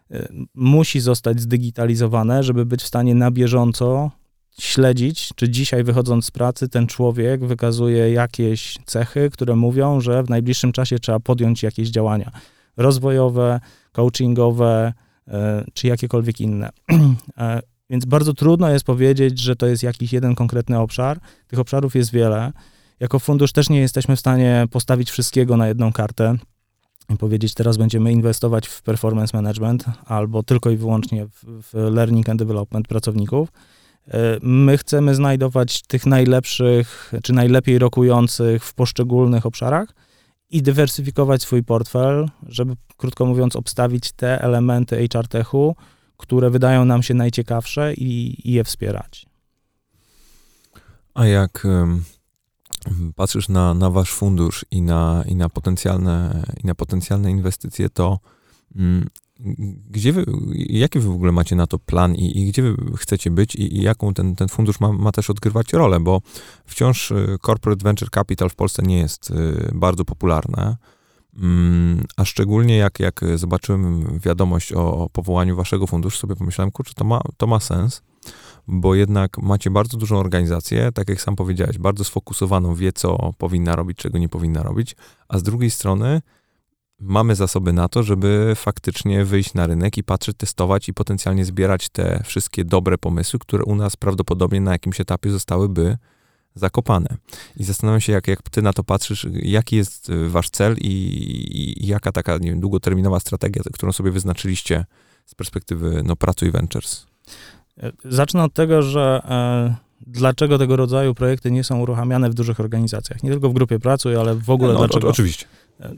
musi zostać zdigitalizowane, żeby być w stanie na bieżąco śledzić, czy dzisiaj wychodząc z pracy ten człowiek wykazuje jakieś cechy, które mówią, że w najbliższym czasie trzeba podjąć jakieś działania rozwojowe, coachingowe e, czy jakiekolwiek inne. E, więc bardzo trudno jest powiedzieć, że to jest jakiś jeden konkretny obszar. Tych obszarów jest wiele. Jako fundusz też nie jesteśmy w stanie postawić wszystkiego na jedną kartę powiedzieć, teraz będziemy inwestować w performance management albo tylko i wyłącznie w, w learning and development pracowników. E, my chcemy znajdować tych najlepszych czy najlepiej rokujących w poszczególnych obszarach i dywersyfikować swój portfel, żeby, krótko mówiąc, obstawić te elementy HR Techu, które wydają nam się najciekawsze i, i je wspierać. A jak patrzysz na, na wasz fundusz i na, i na, potencjalne, i na potencjalne inwestycje, to um, gdzie wy, jaki wy w ogóle macie na to plan i, i gdzie wy chcecie być i, i, jaką ten, ten fundusz ma, ma też odgrywać rolę, bo wciąż y, corporate venture capital w Polsce nie jest y, bardzo popularne, mm, a szczególnie jak, jak zobaczyłem wiadomość o, o powołaniu waszego funduszu, sobie pomyślałem, kurczę, to ma, to ma sens, bo jednak macie bardzo dużą organizację, tak jak sam powiedziałeś, bardzo sfokusowaną, wie co powinna robić, czego nie powinna robić, a z drugiej strony mamy zasoby na to, żeby faktycznie wyjść na rynek i patrzeć, testować i potencjalnie zbierać te wszystkie dobre pomysły, które u nas prawdopodobnie na jakimś etapie zostałyby zakopane. I zastanawiam się, jak, jak ty na to patrzysz, jaki jest y, wasz cel i, i, i jaka taka nie wiem, długoterminowa strategia, którą sobie wyznaczyliście z perspektywy no, Pracuj Ventures. Zacznę od tego, że e, dlaczego tego rodzaju projekty nie są uruchamiane w dużych organizacjach. Nie tylko w grupie Pracuj, ale w ogóle no, dlaczego. O, oczywiście. E,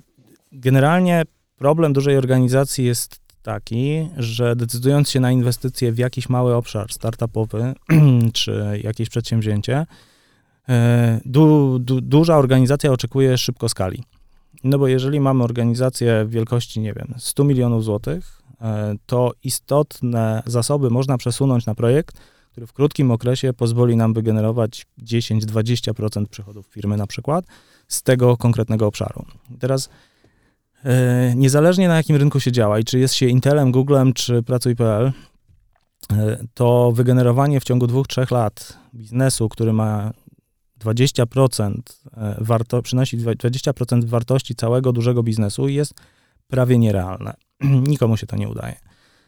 generalnie problem dużej organizacji jest taki, że decydując się na inwestycje w jakiś mały obszar startupowy czy jakieś przedsięwzięcie, e, du, du, duża organizacja oczekuje szybko skali. No bo jeżeli mamy organizację wielkości, nie wiem, 100 milionów złotych, to istotne zasoby można przesunąć na projekt, który w krótkim okresie pozwoli nam wygenerować 10-20% przychodów firmy na przykład z tego konkretnego obszaru. Teraz E, niezależnie na jakim rynku się działa i czy jest się Intelem, Googlem czy Pracuj.pl, e, to wygenerowanie w ciągu dwóch, trzech lat biznesu, który ma 20% e, warto, przynosi 20% wartości całego dużego biznesu jest prawie nierealne. Nikomu się to nie udaje.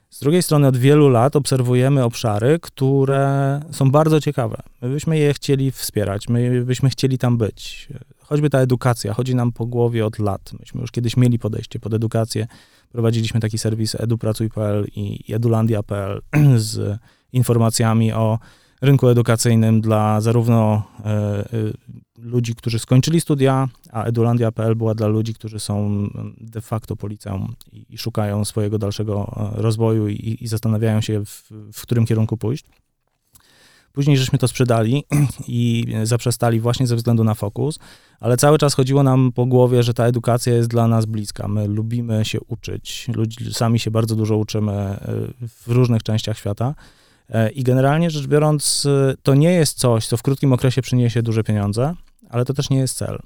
Z drugiej strony od wielu lat obserwujemy obszary, które są bardzo ciekawe. My byśmy je chcieli wspierać, my byśmy chcieli tam być choćby ta edukacja chodzi nam po głowie od lat. Myśmy już kiedyś mieli podejście pod edukację. Prowadziliśmy taki serwis edupracuj.pl i edulandia.pl z informacjami o rynku edukacyjnym dla zarówno e, e, ludzi, którzy skończyli studia, a edulandia.pl była dla ludzi, którzy są de facto policją i, i szukają swojego dalszego e, rozwoju i, i zastanawiają się, w, w którym kierunku pójść. Później żeśmy to sprzedali i zaprzestali właśnie ze względu na fokus, ale cały czas chodziło nam po głowie, że ta edukacja jest dla nas bliska. My lubimy się uczyć, ludzi, sami się bardzo dużo uczymy e, w różnych częściach świata. E, I generalnie rzecz biorąc, to nie jest coś, co w krótkim okresie przyniesie duże pieniądze, ale to też nie jest cel.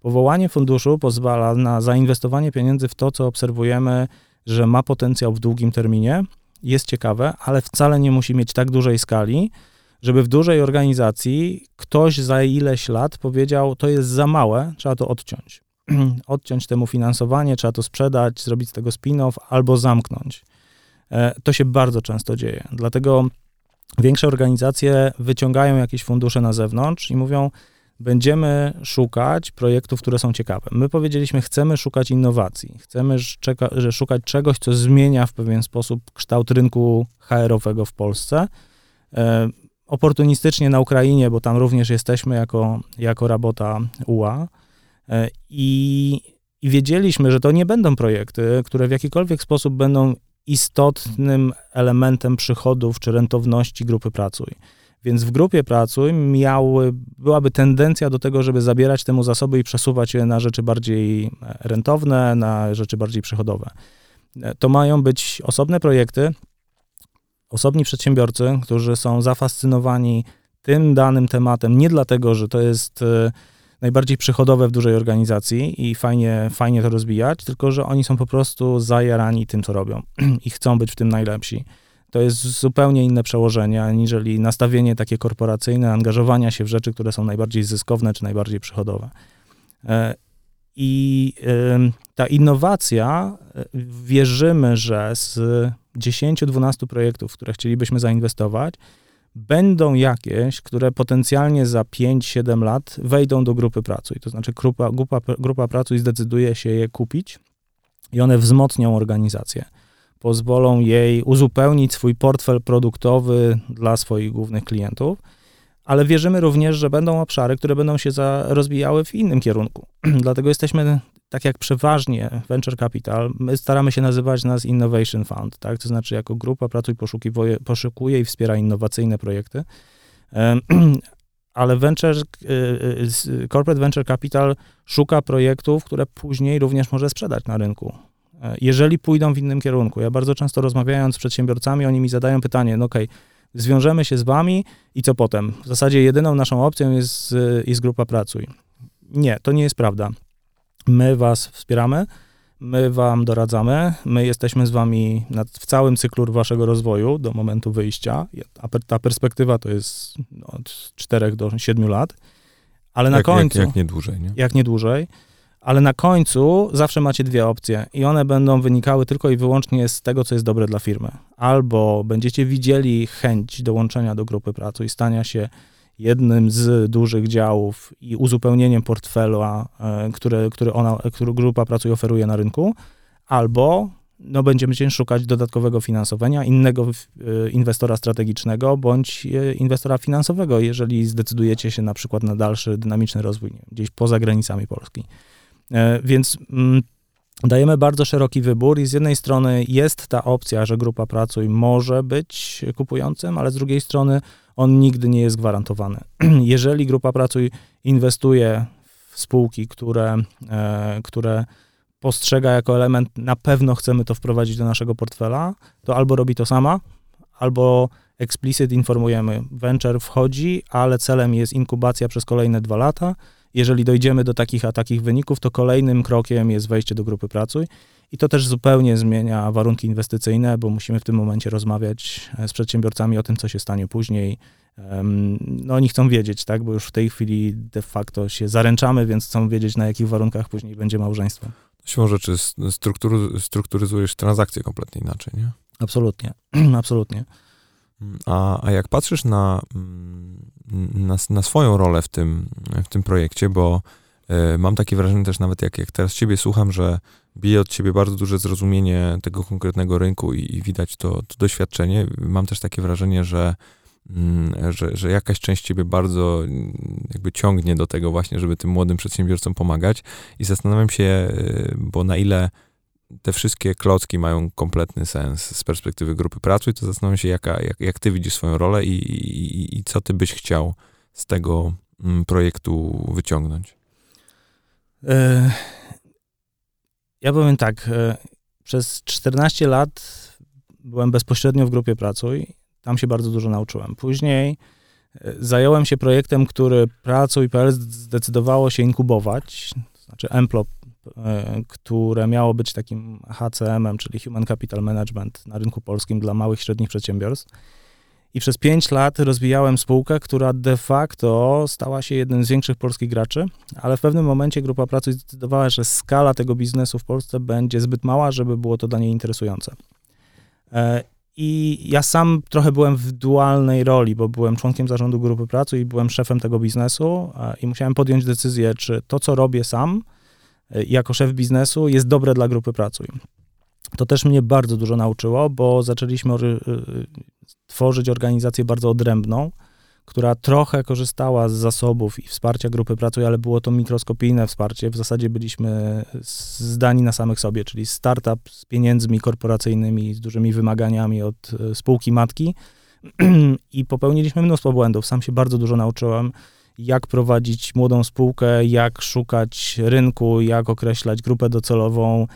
Powołanie funduszu pozwala na zainwestowanie pieniędzy w to, co obserwujemy, że ma potencjał w długim terminie, jest ciekawe, ale wcale nie musi mieć tak dużej skali, żeby w dużej organizacji ktoś za ileś lat powiedział, to jest za małe, trzeba to odciąć. odciąć temu finansowanie, trzeba to sprzedać, zrobić z tego spin-off albo zamknąć. E, to się bardzo często dzieje. Dlatego większe organizacje wyciągają jakieś fundusze na zewnątrz i mówią, będziemy szukać projektów, które są ciekawe. My powiedzieliśmy, chcemy szukać innowacji, chcemy że szukać czegoś, co zmienia w pewien sposób kształt rynku HR-owego w Polsce. E, oportunistycznie na Ukrainie, bo tam również jesteśmy jako, jako rabota UA e, i, i wiedzieliśmy, że to nie będą projekty, które w jakikolwiek sposób będą istotnym elementem przychodów czy rentowności grupy Pracuj. Więc w grupie Pracuj miały, byłaby tendencja do tego, żeby zabierać temu zasoby i przesuwać je na rzeczy bardziej rentowne, na rzeczy bardziej przychodowe. E, to mają być osobne projekty, osobni przedsiębiorcy, którzy są zafascynowani tym danym tematem, nie dlatego, że to jest e, najbardziej przychodowe w dużej organizacji i fajnie, fajnie to rozwijać, tylko że oni są po prostu zajarani tym, co robią i chcą być w tym najlepsi. To jest zupełnie inne przełożenie, aniżeli nastawienie takie korporacyjne, angażowania się w rzeczy, które są najbardziej zyskowne czy najbardziej przychodowe. E, I ta innowacja, e, wierzymy, że z 10-12 projektów, w które chcielibyśmy zainwestować, będą jakieś, które potencjalnie za 5-7 lat wejdą do grupy Pracuj. To znaczy grupa, grupa, grupa Pracuj zdecyduje się je kupić i one wzmocnią organizację. Pozwolą jej uzupełnić swój portfel produktowy dla swoich głównych klientów, ale wierzymy również, że będą obszary, które będą się za, rozwijały w innym kierunku. Dlatego jesteśmy tak jak przeważnie Venture Capital, my staramy się nazywać nas Innovation Fund, tak? To znaczy jako grupa Pracuj poszukiwuje, poszukuje i wspiera innowacyjne projekty. Ale venture, y, y, Corporate Venture Capital szuka projektów, które później również może sprzedać na rynku. E, jeżeli pójdą w innym kierunku. Ja bardzo często rozmawiając z przedsiębiorcami, oni mi zadają pytanie, no okej, okay, zwiążemy się z wami i co potem? W zasadzie jedyną naszą opcją jest, y, jest grupa Pracuj. Nie, to nie jest prawda. My was wspieramy. my wam doradzamy, my jesteśmy z wami nad, w całym cyklu waszego rozwoju do momentu wyjścia, ta perspektywa to jest no, od 4 do 7 lat, ale na jak, końcu... Jak, jak nie dłużej, nie? Jak nie dłużej, ale na końcu zawsze macie dwie opcje i one będą wynikały tylko i wyłącznie z tego, co jest dobre dla firmy. Albo będziecie widzieli chęć dołączenia do grupy pracy i stania się jednym z dużych działów i uzupełnieniem portfela, e, które, które, ona, które grupa pracy oferuje na rynku, albo no, będziemy szukać dodatkowego finansowania, innego e, inwestora strategicznego bądź e, inwestora finansowego, jeżeli zdecydujecie się na przykład na dalszy dynamiczny rozwój gdzieś poza granicami Polski. Więc mm, dajemy bardzo szeroki wybór i z jednej strony jest ta opcja, że grupa pracuj może być kupującym, ale z drugiej strony on nigdy nie jest gwarantowany. Jeżeli grupa pracuj inwestuje w spółki, które, e, które postrzega jako element, na pewno chcemy to wprowadzić do naszego portfela, to albo robi to sama, albo explicit informujemy, venture wchodzi, ale celem jest inkubacja przez kolejne dwa lata. Jeżeli dojdziemy do takich a takich wyników, to kolejnym krokiem jest wejście do grupy pracuj i to też zupełnie zmienia warunki inwestycyjne, bo musimy w tym momencie rozmawiać e, z przedsiębiorcami o tym, co się stanie później. No oni chcą wiedzieć, tak, bo już w tej chwili de facto się zaręczamy, więc chcą wiedzieć, na jakich warunkach później będzie małżeństwo. Siłą rzeczy struktury, strukturyzujesz transakcje kompletnie inaczej, nie? Absolutnie, absolutnie. A, a jak patrzysz na, na, na, swoją rolę w tym, w tym projekcie, bo y, mam takie wrażenie też nawet jak, jak teraz ciebie słucham, że bije od ciebie bardzo duże zrozumienie tego konkretnego rynku i, i widać to, to, doświadczenie. Mam też takie wrażenie, że, mm, że, że jakaś część ciebie bardzo mm, jakby ciągnie do tego właśnie, żeby tym młodym przedsiębiorcom pomagać i zastanawiam się, y, bo na ile te wszystkie klocki mają kompletny sens z perspektywy grupy pracy to zastanawiam się, jaka, jak, jak ty widzisz swoją rolę i, i, i co ty byś chciał z tego mm, projektu wyciągnąć. E, ja powiem tak, e, przez 14 lat byłem bezpośrednio w grupie Pracuj, tam się bardzo dużo nauczyłem. Później e, zająłem się projektem, który Pracuj.pl zdecydowało się inkubować, to znaczy Emplop, które miało być takim HCM-em, czyli Human Capital Management na rynku polskim dla małych i średnich przedsiębiorstw. I przez 5 lat rozwijałem spółkę, która de facto stała się jednym z większych polskich graczy, ale w pewnym momencie grupa pracy zdecydowała, że skala tego biznesu w Polsce będzie zbyt mała, żeby było to dla niej interesujące. E, I ja sam trochę byłem w dualnej roli, bo byłem członkiem zarządu grupy pracy i byłem szefem tego biznesu e, i musiałem podjąć decyzję, czy to, co robię sam, e, jako szef biznesu, jest dobre dla grupy pracy. To też mnie bardzo dużo nauczyło, bo zaczęliśmy tworzyć organizację bardzo odrębną, która trochę korzystała z zasobów i wsparcia grupy pracy, ale było to mikroskopijne wsparcie. W zasadzie byliśmy zdani na samych sobie, czyli startup z pieniędzmi korporacyjnymi, z dużymi wymaganiami od e, spółki matki i popełniliśmy mnóstwo błędów. Sam się bardzo dużo nauczyłem, jak prowadzić młodą spółkę, jak szukać rynku, jak określać grupę docelową.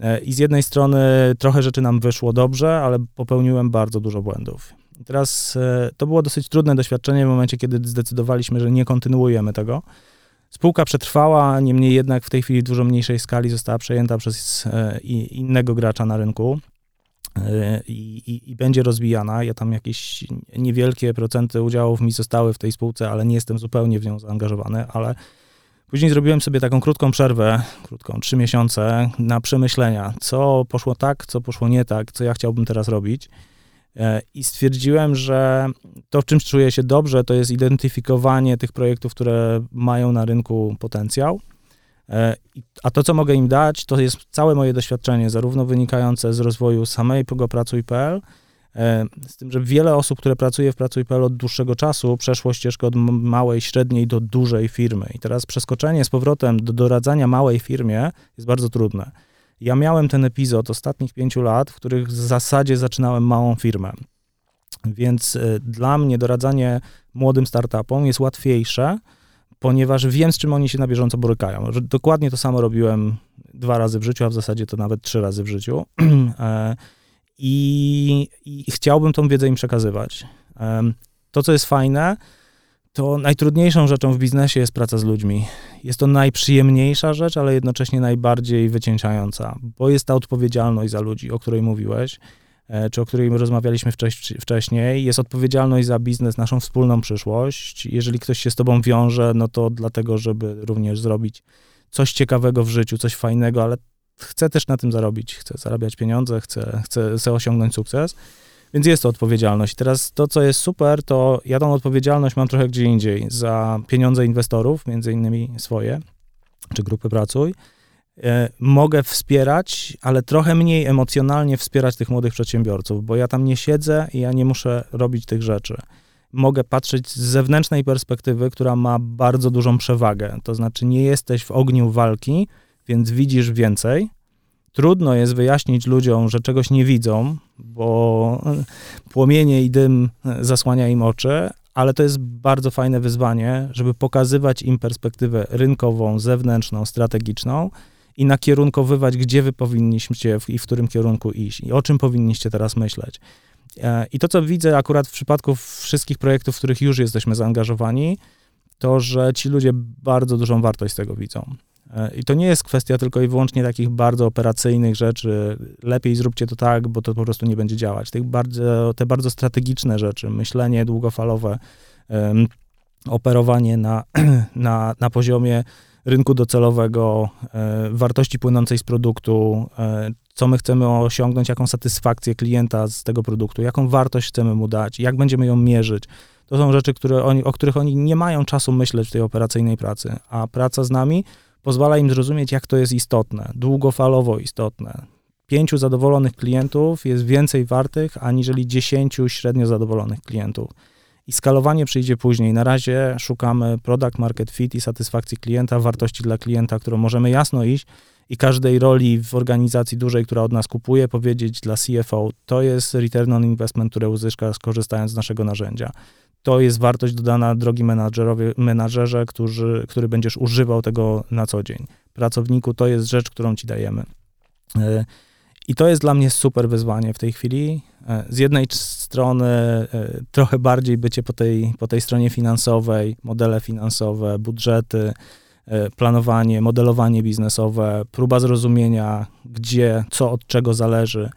E, I z jednej strony trochę rzeczy nam wyszło dobrze, ale popełniłem bardzo dużo błędów. Teraz e, to było dosyć trudne doświadczenie w momencie, kiedy zdecydowaliśmy, że nie kontynuujemy tego. Spółka przetrwała, niemniej jednak w tej chwili w dużo mniejszej skali została przejęta przez e, innego gracza na rynku. E, I, i, będzie rozwijana. Ja tam jakieś niewielkie procenty udziałów mi zostały w tej spółce, ale nie jestem zupełnie w nią zaangażowany, ale później zrobiłem sobie taką krótką przerwę, krótką, trzy miesiące, na przemyślenia, co poszło tak, co poszło nie tak, co ja chciałbym teraz robić. E, I stwierdziłem, że to, w czym czuję się dobrze, to jest identyfikowanie tych projektów, które mają na rynku potencjał. E, a to, co mogę im dać, to jest całe moje doświadczenie, zarówno wynikające z rozwoju samej Pracuj.pl, e, z tym, że wiele osób, które pracuje w Pracuj.pl od dłuższego czasu, przeszło ścieżkę od małej, średniej do dużej firmy. I teraz przeskoczenie z powrotem do doradzania małej firmie jest bardzo trudne. Ja miałem ten epizod ostatnich pięciu lat, w których w zasadzie zaczynałem małą firmę. Więc y, dla mnie doradzanie młodym startupom jest łatwiejsze, ponieważ wiem, z czym oni się na bieżąco borykają. Dokładnie to samo robiłem dwa razy w życiu, a w zasadzie to nawet trzy razy w życiu. E, I, I, chciałbym tą wiedzę im przekazywać. To, co jest fajne, to najtrudniejszą rzeczą w biznesie jest praca z ludźmi. Jest to najprzyjemniejsza rzecz, ale jednocześnie najbardziej wycieńczająca, bo jest ta odpowiedzialność za ludzi, o której mówiłeś, czy o której rozmawialiśmy wcześniej. Jest odpowiedzialność za biznes, naszą wspólną przyszłość. Jeżeli ktoś się z tobą wiąże, no to dlatego, żeby również zrobić coś ciekawego w życiu, coś fajnego, ale chce też na tym zarobić, chce zarabiać pieniądze, chce, chce osiągnąć sukces. Więc jest to odpowiedzialność. Teraz to, co jest super, to ja tą odpowiedzialność mam trochę gdzie indziej za pieniądze inwestorów, między innymi swoje, czy grupy Pracuj. E, mogę wspierać, ale trochę mniej emocjonalnie wspierać tych młodych przedsiębiorców, bo ja tam nie siedzę i ja nie muszę robić tych rzeczy. Mogę patrzeć z zewnętrznej perspektywy, która ma bardzo dużą przewagę. To znaczy, nie jesteś w ogniu walki, więc widzisz więcej, trudno jest wyjaśnić ludziom, że czegoś nie widzą, bo płomienie i dym zasłania im oczy, ale to jest bardzo fajne wyzwanie, żeby pokazywać im perspektywę rynkową, zewnętrzną, strategiczną i nakierunkowywać, gdzie wy powinniście i w którym kierunku iść i o czym powinniście teraz myśleć. E, I to, co widzę akurat w przypadku wszystkich projektów, w których już jesteśmy zaangażowani, to, że ci ludzie bardzo dużą wartość z tego widzą. E, I to nie jest kwestia tylko i wyłącznie takich bardzo operacyjnych rzeczy. Lepiej zróbcie to tak, bo to po prostu nie będzie działać. Tych bardzo, te bardzo strategiczne rzeczy, myślenie długofalowe, um, operowanie na, na, na poziomie rynku docelowego, e, wartości płynącej z produktu, e, co my chcemy osiągnąć, jaką satysfakcję klienta z tego produktu, jaką wartość chcemy mu dać, jak będziemy ją mierzyć. To są rzeczy, które oni, o których oni nie mają czasu myśleć w tej operacyjnej pracy, a praca z nami pozwala im zrozumieć, jak to jest istotne, długofalowo istotne. Pięciu zadowolonych klientów jest więcej wartych, aniżeli dziesięciu średnio zadowolonych klientów. I skalowanie przyjdzie później. Na razie szukamy product market fit i satysfakcji klienta, wartości dla klienta, którą możemy jasno iść i każdej roli w organizacji dużej, która od nas kupuje, powiedzieć dla CFO, to jest return on investment, które uzyska skorzystając z naszego narzędzia to jest wartość dodana drogi menadżerowie, menadżerze, którzy, który będziesz używał tego na co dzień. Pracowniku to jest rzecz, którą ci dajemy. E, I to jest dla mnie super wyzwanie w tej chwili. E, z jednej strony e, trochę bardziej bycie po tej, po tej stronie finansowej, modele finansowe, budżety, planowanie, modelowanie biznesowe, próba zrozumienia, gdzie, co od czego zależy.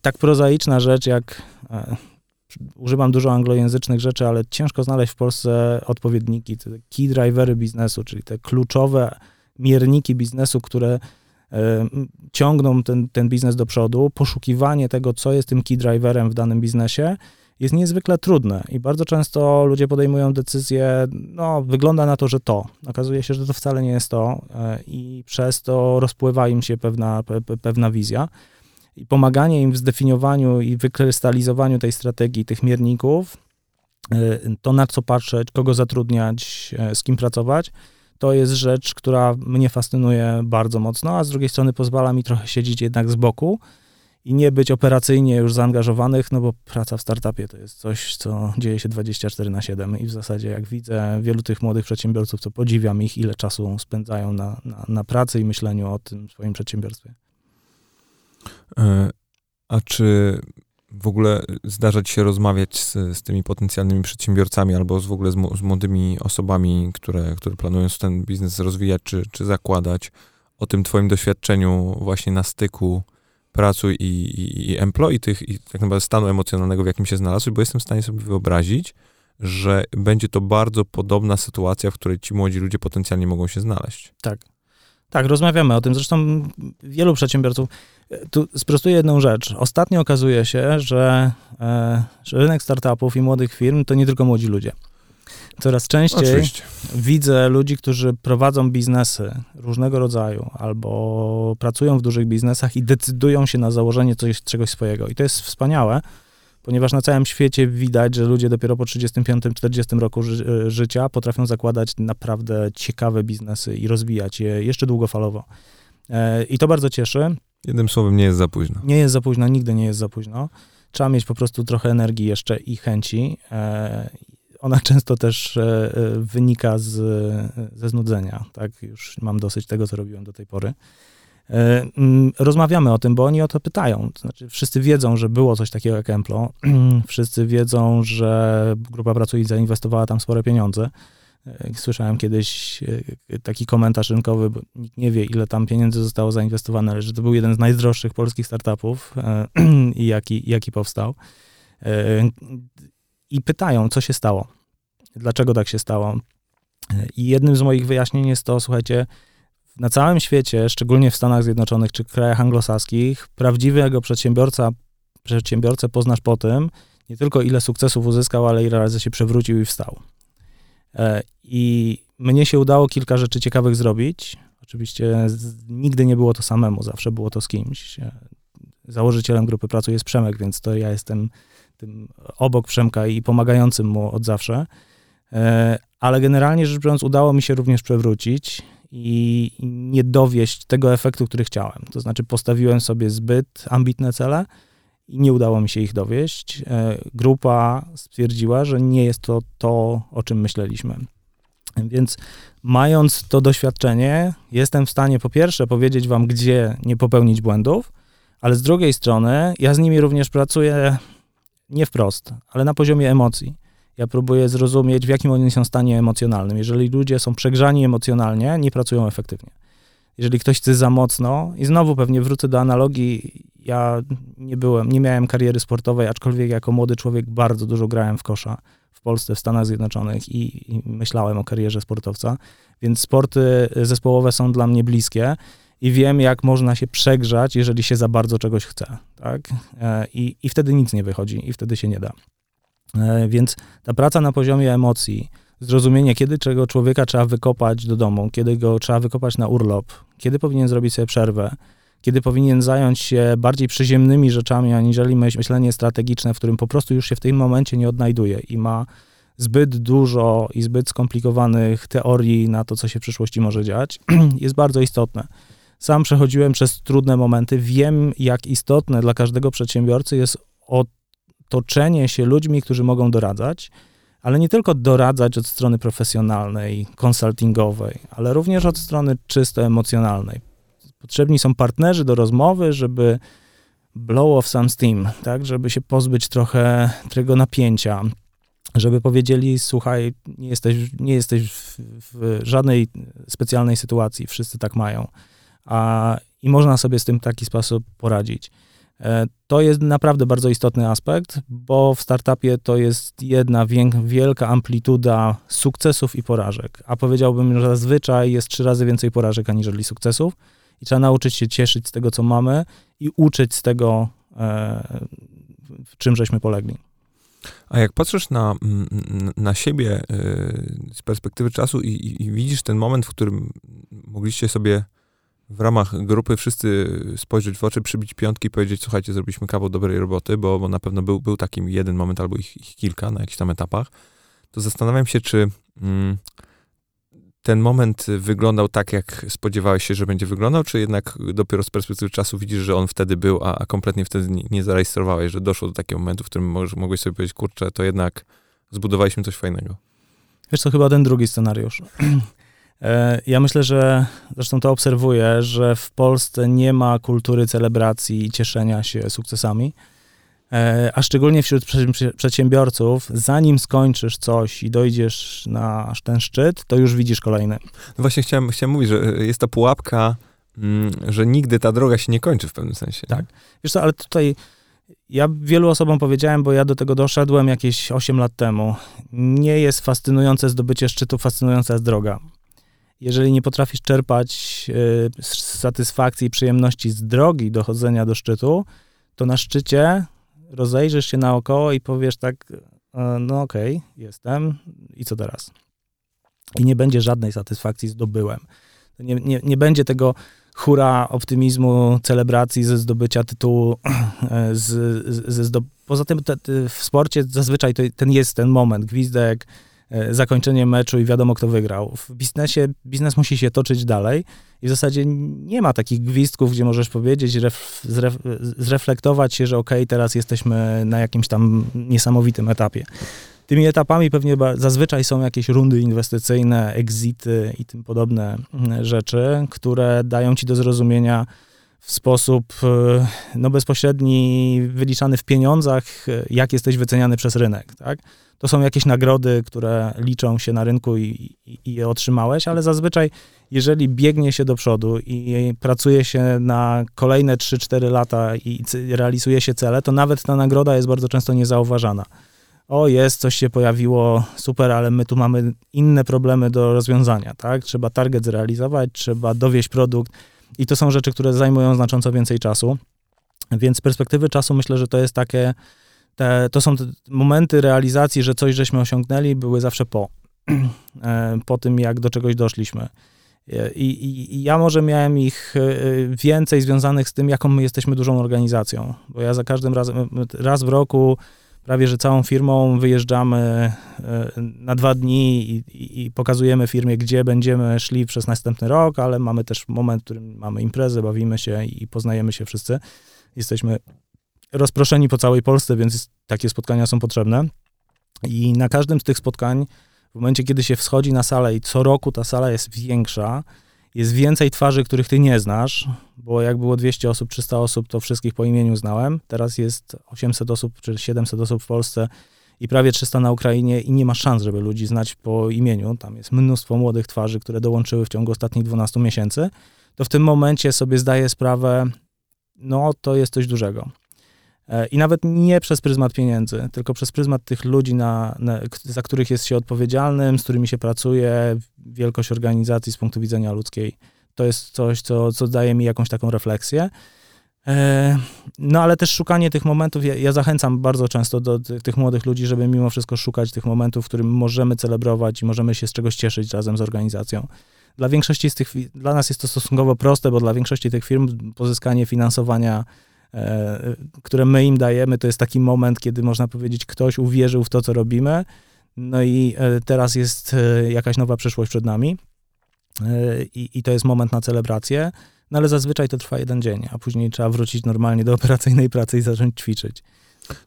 Tak prozaiczna rzecz jak używam dużo anglojęzycznych rzeczy, ale ciężko znaleźć w Polsce odpowiedniki, te key drivery biznesu, czyli te kluczowe mierniki biznesu, które e, ciągną ten, ten biznes do przodu. Poszukiwanie tego, co jest tym key driverem w danym biznesie, jest niezwykle trudne i bardzo często ludzie podejmują decyzję, no wygląda na to, że to. Okazuje się, że to wcale nie jest to e, i przez to rozpływa im się pewna, pe, pewna wizja i pomaganie im w zdefiniowaniu i wykrystalizowaniu tej strategii, tych mierników, e, to na co patrzeć, kogo zatrudniać, e, z kim pracować, to jest rzecz, która mnie fascynuje bardzo mocno, a z drugiej strony pozwala mi trochę siedzieć jednak z boku i nie być operacyjnie już zaangażowanych, no bo praca w startupie to jest coś, co dzieje się 24 na 7 i w zasadzie jak widzę wielu tych młodych przedsiębiorców, to podziwiam ich, ile czasu spędzają na, na, na pracy i myśleniu o tym swoim przedsiębiorstwie. E, a czy w ogóle zdarza ci się rozmawiać z, z tymi potencjalnymi przedsiębiorcami albo z, w ogóle z, z młodymi osobami, które, które planują ten biznes rozwijać czy, czy zakładać, o tym twoim doświadczeniu właśnie na styku pracuj i, i, i employ, tych, i tak naprawdę stanu emocjonalnego, w jakim się znalazłeś, bo jestem w stanie sobie wyobrazić, że będzie to bardzo podobna sytuacja, w której ci młodzi ludzie potencjalnie mogą się znaleźć. Tak. Tak, rozmawiamy o tym. Zresztą wielu przedsiębiorców. Tu sprostuję jedną rzecz. Ostatnio okazuje się, że, e, że rynek startupów i młodych firm to nie tylko młodzi ludzie. Coraz częściej Oczywiście. widzę ludzi, którzy prowadzą biznesy różnego rodzaju albo pracują w dużych biznesach i decydują się na założenie coś, czegoś swojego. I to jest wspaniałe, ponieważ na całym świecie widać, że ludzie dopiero po 35-40 roku ży e, życia potrafią zakładać naprawdę ciekawe biznesy i rozwijać je jeszcze długofalowo. E, I to bardzo cieszy. Jednym słowem, nie jest za późno. Nie jest za późno, nigdy nie jest za późno. Trzeba mieć po prostu trochę energii jeszcze i chęci. E, ona często też wynika z, ze znudzenia, tak? Już mam dosyć tego, co robiłem do tej pory. E, mm, rozmawiamy o tym, bo oni o to pytają. Znaczy, wszyscy wiedzą, że było coś takiego jak Emplo. wszyscy wiedzą, że grupa pracująca zainwestowała tam spore pieniądze. E, słyszałem kiedyś e, taki komentarz rynkowy, bo nikt nie wie, ile tam pieniędzy zostało zainwestowane, ale że to był jeden z najdroższych polskich startupów i jaki, jaki powstał. I pytają, co się stało, dlaczego tak się stało. I jednym z moich wyjaśnień jest to, słuchajcie, na całym świecie, szczególnie w Stanach Zjednoczonych czy krajach anglosaskich, prawdziwego przedsiębiorca, przedsiębiorcę poznasz po tym, nie tylko ile sukcesów uzyskał, ale ile razy się przewrócił i wstał. E, I mnie się udało kilka rzeczy ciekawych zrobić. Oczywiście nigdy nie było to samemu, zawsze było to z kimś. E, założycielem grupy pracy jest Przemek, więc to ja jestem tym obok Przemka i pomagającym mu od zawsze. E, ale generalnie rzecz biorąc, udało mi się również przewrócić i nie dowieść tego efektu, który chciałem. To znaczy, postawiłem sobie zbyt ambitne cele i nie udało mi się ich dowieść. E, grupa stwierdziła, że nie jest to to, o czym myśleliśmy. Więc mając to doświadczenie, jestem w stanie po pierwsze powiedzieć wam, gdzie nie popełnić błędów, ale z drugiej strony ja z nimi również pracuję nie wprost, ale na poziomie emocji. Ja próbuję zrozumieć, w jakim oni są stanie emocjonalnym. Jeżeli ludzie są przegrzani emocjonalnie, nie pracują efektywnie. Jeżeli ktoś chce za mocno, i znowu pewnie wrócę do analogii, ja nie byłem, nie miałem kariery sportowej, aczkolwiek jako młody człowiek bardzo dużo grałem w kosza w Polsce, w Stanach Zjednoczonych i, i myślałem o karierze sportowca, więc sporty zespołowe są dla mnie bliskie i wiem, jak można się przegrzać, jeżeli się za bardzo czegoś chce, tak? E, I, i wtedy nic nie wychodzi i wtedy się nie da. E, więc ta praca na poziomie emocji, zrozumienie, kiedy czego człowieka trzeba wykopać do domu, kiedy go trzeba wykopać na urlop, kiedy powinien zrobić sobie przerwę, kiedy powinien zająć się bardziej przyziemnymi rzeczami, aniżeli myślenie strategiczne, w którym po prostu już się w tym momencie nie odnajduje i ma zbyt dużo i zbyt skomplikowanych teorii na to, co się w przyszłości może dziać, jest bardzo istotne. Sam przechodziłem przez trudne momenty, wiem, jak istotne dla każdego przedsiębiorcy jest otoczenie się ludźmi, którzy mogą doradzać, ale nie tylko doradzać od strony profesjonalnej, konsultingowej, ale również od strony czysto emocjonalnej. Potrzebni są partnerzy do rozmowy, żeby blow off some steam, tak, żeby się pozbyć trochę tego napięcia, żeby powiedzieli, słuchaj, nie jesteś, nie jesteś w, w żadnej specjalnej sytuacji, wszyscy tak mają, a, i można sobie z tym w taki sposób poradzić. E, to jest naprawdę bardzo istotny aspekt, bo w startupie to jest jedna wielka amplituda sukcesów i porażek. A powiedziałbym, że zazwyczaj jest trzy razy więcej porażek aniżeli sukcesów i trzeba nauczyć się cieszyć z tego, co mamy i uczyć z tego, e, w czym żeśmy polegli. A jak patrzysz na, na siebie e, z perspektywy czasu i, i widzisz ten moment, w którym mogliście sobie w ramach grupy wszyscy spojrzeć w oczy, przybić piątki i powiedzieć, słuchajcie, zrobiliśmy kawał dobrej roboty, bo, bo na pewno był, był taki jeden moment albo ich, ich kilka na jakichś tam etapach, to zastanawiam się, czy mm, ten moment wyglądał tak, jak spodziewałeś się, że będzie wyglądał, czy jednak dopiero z perspektywy czasu widzisz, że on wtedy był, a, a kompletnie wtedy nie, nie, zarejestrowałeś, że doszło do takiego momentu, w którym mogłeś sobie powiedzieć, kurczę, to jednak zbudowaliśmy coś fajnego. Wiesz co, chyba ten drugi scenariusz. E, ja myślę, że zresztą to obserwuję, że w Polsce nie ma kultury celebracji i cieszenia się sukcesami. E, a szczególnie wśród przedsiębiorców, zanim skończysz coś i dojdziesz na ten szczyt, to już widzisz kolejny. No właśnie chciałem, chciałem mówić, że jest to pułapka, mm, że nigdy ta droga się nie kończy w pewnym sensie. Tak. Wiesz co, ale tutaj ja wielu osobom powiedziałem, bo ja do tego doszedłem jakieś 8 lat temu. Nie jest fascynujące zdobycie szczytu, fascynująca jest droga jeżeli nie potrafisz czerpać y, satysfakcji i przyjemności z drogi dochodzenia do szczytu, to na szczycie rozejrzysz się naokoło i powiesz tak, e, no okej, okay, jestem i co teraz? I nie będzie żadnej satysfakcji zdobyłem. Nie, nie, nie będzie tego hura optymizmu, celebracji ze zdobycia tytułu. E, z, z, ze zdob... Poza tym te, te, w sporcie zazwyczaj to, ten jest ten moment, gwizdek, E, zakończenie meczu i wiadomo, kto wygrał. W biznesie biznes musi się toczyć dalej i w zasadzie nie ma takich gwizdków, gdzie możesz powiedzieć, ref, zref, zreflektować się, że okej, okay, teraz jesteśmy na jakimś tam niesamowitym etapie. Tymi etapami pewnie zazwyczaj są jakieś rundy inwestycyjne, exity i tym podobne mm, rzeczy, które dają ci do zrozumienia w sposób e, no, bezpośredni, wyliczany w pieniądzach, e, jak jesteś wyceniany przez rynek. Tak? To są jakieś nagrody, które liczą się na rynku i, i, je otrzymałeś, ale zazwyczaj, jeżeli biegnie się do przodu i pracuje się na kolejne 3-4 lata i realizuje się cele, to nawet ta nagroda jest bardzo często niezauważana o jest, coś się pojawiło, super, ale my tu mamy inne problemy do rozwiązania, tak? Trzeba target zrealizować, trzeba dowieść produkt i to są rzeczy, które zajmują znacząco więcej czasu. Więc z perspektywy czasu myślę, że to jest takie, te, to są te momenty realizacji, że coś żeśmy osiągnęli, były zawsze po, e, po tym, jak do czegoś doszliśmy. I, i, I, ja może miałem ich e, więcej związanych z tym, jaką my jesteśmy dużą organizacją, bo ja za każdym razem, raz w roku prawie że całą firmą wyjeżdżamy e, na dwa dni i, i, pokazujemy firmie, gdzie będziemy szli przez następny rok, ale mamy też moment, w którym mamy imprezę, bawimy się i poznajemy się wszyscy. Jesteśmy rozproszeni po całej Polsce, więc takie spotkania są potrzebne. I na każdym z tych spotkań, w momencie, kiedy się wschodzi na salę i co roku ta sala jest większa, jest więcej twarzy, których ty nie znasz, bo jak było 200 osób, 300 osób, to wszystkich po imieniu znałem. Teraz jest 800 osób czy 700 osób w Polsce i prawie 300 na Ukrainie i nie ma szans, żeby ludzi znać po imieniu. Tam jest mnóstwo młodych twarzy, które dołączyły w ciągu ostatnich 12 miesięcy. To w tym momencie sobie zdaję sprawę, no to jest coś dużego. E, I nawet nie przez pryzmat pieniędzy, tylko przez pryzmat tych ludzi, na, na, za których jest się odpowiedzialnym, z którymi się pracuje, wielkość organizacji z punktu widzenia ludzkiej. To jest coś, co, co daje mi jakąś taką refleksję. E, no ale też szukanie tych momentów, ja, ja zachęcam bardzo często do tych, tych, młodych ludzi, żeby mimo wszystko szukać tych momentów, w którym możemy celebrować i możemy się z czegoś cieszyć razem z organizacją. Dla większości z tych, dla nas jest to stosunkowo proste, bo dla większości tych firm pozyskanie finansowania które my im dajemy, to jest taki moment, kiedy można powiedzieć, ktoś uwierzył w to, co robimy, no i e, teraz jest e, jakaś nowa przyszłość przed nami i, i to jest moment na celebrację, no ale zazwyczaj to trwa jeden dzień, a później trzeba wrócić normalnie do operacyjnej pracy i zacząć ćwiczyć.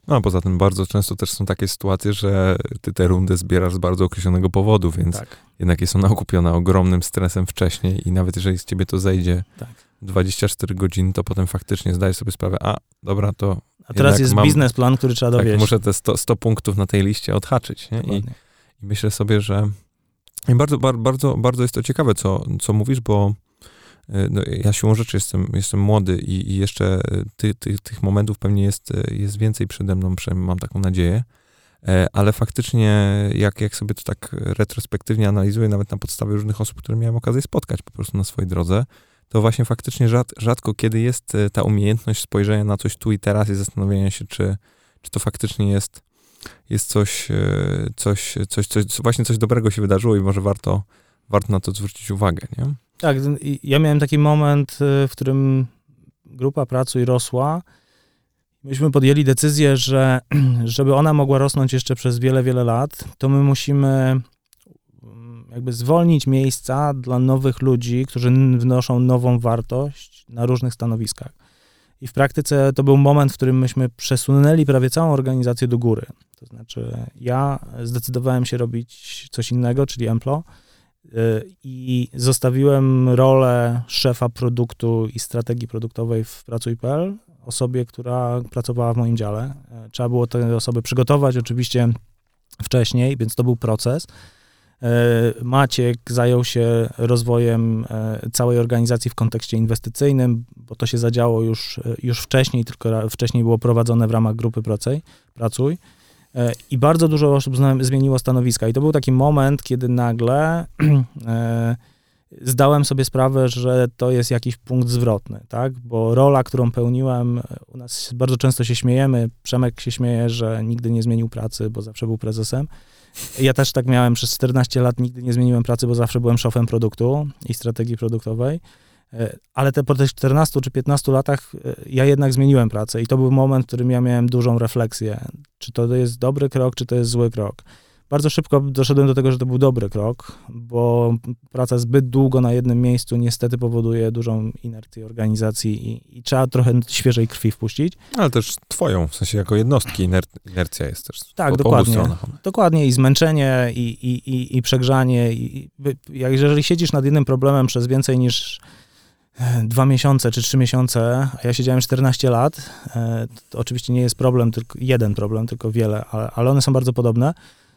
No, a poza tym bardzo często też są takie sytuacje, że ty te rundy zbierasz z bardzo określonego powodu, więc tak. jednak jest ona okupiona ogromnym stresem wcześniej i nawet jeżeli z ciebie to zejdzie tak. 24 godziny, to potem faktycznie zdajesz sobie sprawę, a dobra, to. A teraz jest mam, biznesplan, który trzeba tak, dowieść. Tak, muszę te 100, 100 punktów na tej liście odhaczyć. I, I, myślę sobie, że. I bardzo, bardzo, bardzo jest to ciekawe, co, co mówisz, bo no, ja siłą rzeczy jestem, jestem młody i, i jeszcze ty, ty, tych momentów pewnie jest, jest więcej przede mną, przynajmniej mam taką nadzieję. E, ale faktycznie, jak, jak sobie to tak retrospektywnie analizuję, nawet na podstawie różnych osób, które miałem okazję spotkać po prostu na swojej drodze, to właśnie faktycznie rzad, rzadko kiedy jest e, ta umiejętność spojrzenia na coś tu i teraz i zastanowienia się, czy, czy to faktycznie jest, jest coś, e, coś, coś, coś, właśnie coś dobrego się wydarzyło i może warto, warto na to zwrócić uwagę, nie? Tak, ja miałem taki moment, e, w którym grupa pracuj rosła. Myśmy podjęli decyzję, że żeby ona mogła rosnąć jeszcze przez wiele, wiele lat, to my musimy jakby zwolnić miejsca dla nowych ludzi, którzy wnoszą nową wartość na różnych stanowiskach. I w praktyce to był moment, w którym myśmy przesunęli prawie całą organizację do góry. To znaczy, ja zdecydowałem się robić coś innego, czyli Emplo, y, i zostawiłem rolę szefa produktu i strategii produktowej w Pracuj.pl osobie, która pracowała w moim dziale. Trzeba było te osoby przygotować oczywiście wcześniej, więc to był proces. E, Maciek zajął się rozwojem e, całej organizacji w kontekście inwestycyjnym, bo to się zadziało już, e, już wcześniej, tylko wcześniej było prowadzone w ramach grupy Pracuj. Pracuj. I bardzo dużo osób zmieniło stanowiska. I to był taki moment, kiedy nagle zdałem sobie sprawę, że to jest jakiś punkt zwrotny, tak? Bo rola, którą pełniłem, u nas bardzo często się śmiejemy, Przemek się śmieje, że nigdy nie zmienił pracy, bo zawsze był prezesem. Ja też tak miałem przez 14 lat, nigdy nie zmieniłem pracy, bo zawsze byłem szefem produktu i strategii produktowej. E, ale te, po tych 14 czy 15 latach e, ja jednak zmieniłem pracę i to był moment, w którym ja miałem dużą refleksję, czy to jest dobry krok, czy to jest zły krok. Bardzo szybko doszedłem do tego, że to był dobry krok, bo praca zbyt długo na jednym miejscu niestety powoduje dużą inercję organizacji i, i trzeba trochę świeżej krwi wpuścić. Ale też twoją, w sensie jako jednostki iner inercja jest też Tak, po, dokładnie. Po dokładnie i zmęczenie i, i, i, i przegrzanie. I, jak jeżeli siedzisz nad jednym problemem przez więcej niż dwa miesiące czy trzy miesiące, a ja siedziałem 14 lat, e, to oczywiście nie jest problem, tylko jeden problem, tylko wiele, ale, ale one są bardzo podobne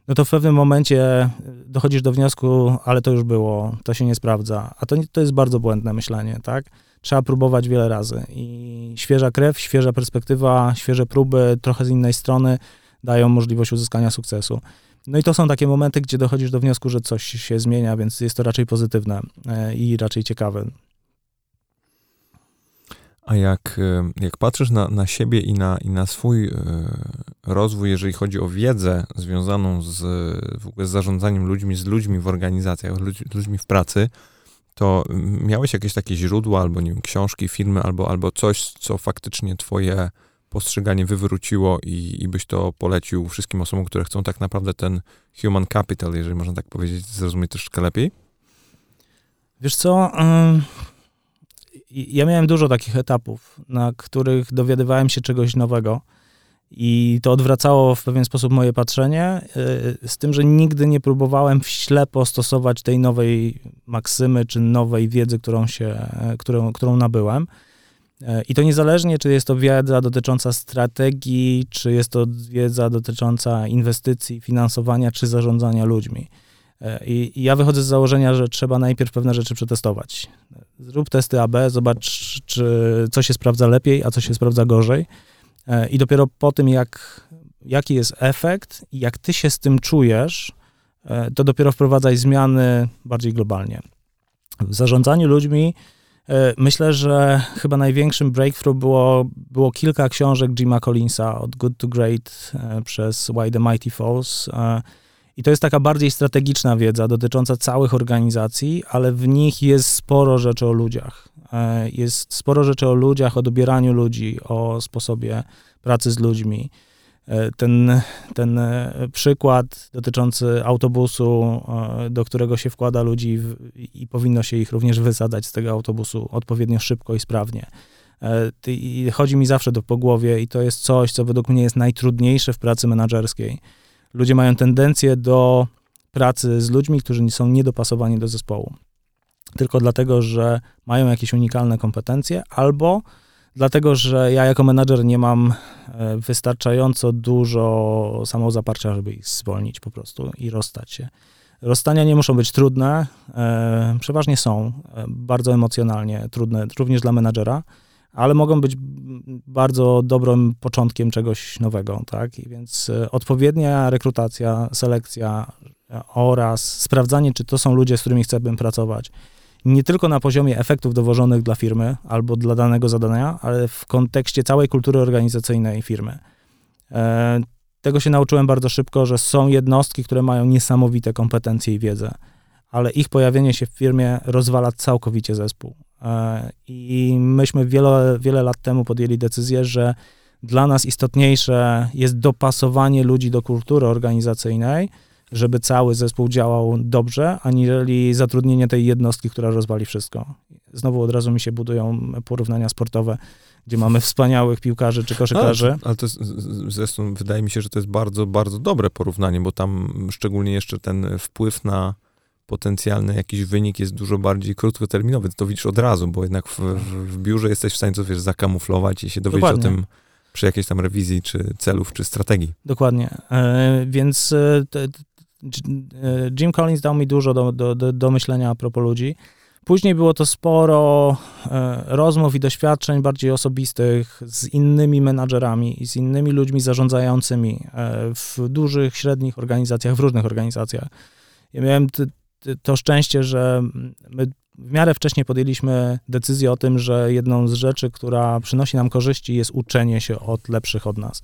no to w pewnym momencie dochodzisz do wniosku, ale to już było, to się nie sprawdza. A to, to jest bardzo błędne myślenie, tak? Trzeba próbować wiele razy. I świeża krew, świeża perspektywa, świeże próby, trochę z innej strony dają możliwość uzyskania sukcesu. No i to są takie momenty, gdzie dochodzisz do wniosku, że coś się zmienia, więc jest to raczej pozytywne e, i raczej ciekawe. A jak, e, jak patrzysz na, na siebie i na, i na swój e, rozwój, jeżeli chodzi o wiedzę związaną z, w ogóle z zarządzaniem ludźmi, z ludźmi w organizacjach, ludź, ludźmi w pracy, to miałeś jakieś takie źródła, albo nie wiem, książki, filmy, albo, albo coś, co faktycznie twoje postrzeganie wywróciło i, i byś to polecił wszystkim osobom, które chcą tak naprawdę ten human capital, jeżeli można tak powiedzieć, zrozumieć troszeczkę lepiej? Wiesz co, ja miałem dużo takich etapów, na których dowiadywałem się czegoś nowego i to odwracało w pewien sposób moje patrzenie, y, z tym, że nigdy nie próbowałem w ślepo stosować tej nowej maksymy czy nowej wiedzy, którą, się, którą, którą nabyłem. Y, I to niezależnie, czy jest to wiedza dotycząca strategii, czy jest to wiedza dotycząca inwestycji, finansowania, czy zarządzania ludźmi. I, I, ja wychodzę z założenia, że trzeba najpierw pewne rzeczy przetestować. Zrób testy AB, zobacz, czy co się sprawdza lepiej, a co się sprawdza gorzej. E, I dopiero po tym, jak, jaki jest efekt i jak ty się z tym czujesz, e, to dopiero wprowadzaj zmiany bardziej globalnie. W zarządzaniu ludźmi myślę, że chyba największym breakthrough było, było kilka książek Jima Collinsa od Good to Great przez Why the Mighty Falls i to jest taka bardziej strategiczna wiedza dotycząca całych organizacji, ale w nich jest sporo rzeczy o ludziach. E, jest sporo rzeczy o ludziach, o dobieraniu ludzi, o sposobie pracy z ludźmi. E, ten, ten e, przykład dotyczący autobusu, do którego się wkłada ludzi i powinno się ich również wysadzać z tego autobusu odpowiednio szybko i sprawnie. I chodzi mi zawsze do po głowie i to jest coś, co według mnie jest najtrudniejsze w pracy menedżerskiej ludzie mają tendencję do pracy z ludźmi, którzy są niedopasowani do zespołu. Tylko dlatego, że mają jakieś unikalne kompetencje, albo dlatego, że ja jako menadżer nie mam e, wystarczająco dużo samozaparcia, żeby ich zwolnić po prostu i rozstać się. Rozstania nie muszą być trudne, e, przeważnie są e, bardzo emocjonalnie trudne, również dla menadżera ale mogą być bardzo dobrym początkiem czegoś nowego, tak? I więc e, odpowiednia rekrutacja, selekcja e, oraz sprawdzanie, czy to są ludzie, z którymi chcemy pracować, nie tylko na poziomie efektów dowożonych dla firmy albo dla danego zadania, ale w kontekście całej kultury organizacyjnej firmy. E, tego się nauczyłem bardzo szybko, że są jednostki, które mają niesamowite kompetencje i wiedzę, ale ich pojawienie się w firmie rozwala całkowicie zespół. E, I myśmy wiele, wiele lat temu podjęli decyzję, że dla nas istotniejsze jest dopasowanie ludzi do kultury organizacyjnej, żeby cały zespół działał dobrze, aniżeli zatrudnienie tej jednostki, która rozwali wszystko. Znowu od razu mi się budują porównania sportowe, gdzie mamy wspaniałych piłkarzy czy koszykarzy. Ale, ale to jest, zresztą wydaje mi się, że to jest bardzo, bardzo dobre porównanie, bo tam szczególnie jeszcze ten wpływ na potencjalny jakiś wynik jest dużo bardziej krótkoterminowy. To widzisz od razu, bo jednak w, w biurze jesteś w stanie to wiesz, zakamuflować i się dowiedzieć Dokładnie. o tym przy jakiejś tam rewizji, czy celów, czy strategii. Dokładnie. E, więc e, e, Jim Collins dał mi dużo do, do, do, do myślenia a propos ludzi. Później było to sporo rozmów i doświadczeń bardziej osobistych z innymi menadżerami i z innymi ludźmi zarządzającymi w dużych, średnich organizacjach, w różnych organizacjach. Ja miałem to szczęście, że my w miarę wcześnie podjęliśmy decyzję o tym, że jedną z rzeczy, która przynosi nam korzyści, jest uczenie się od lepszych od nas.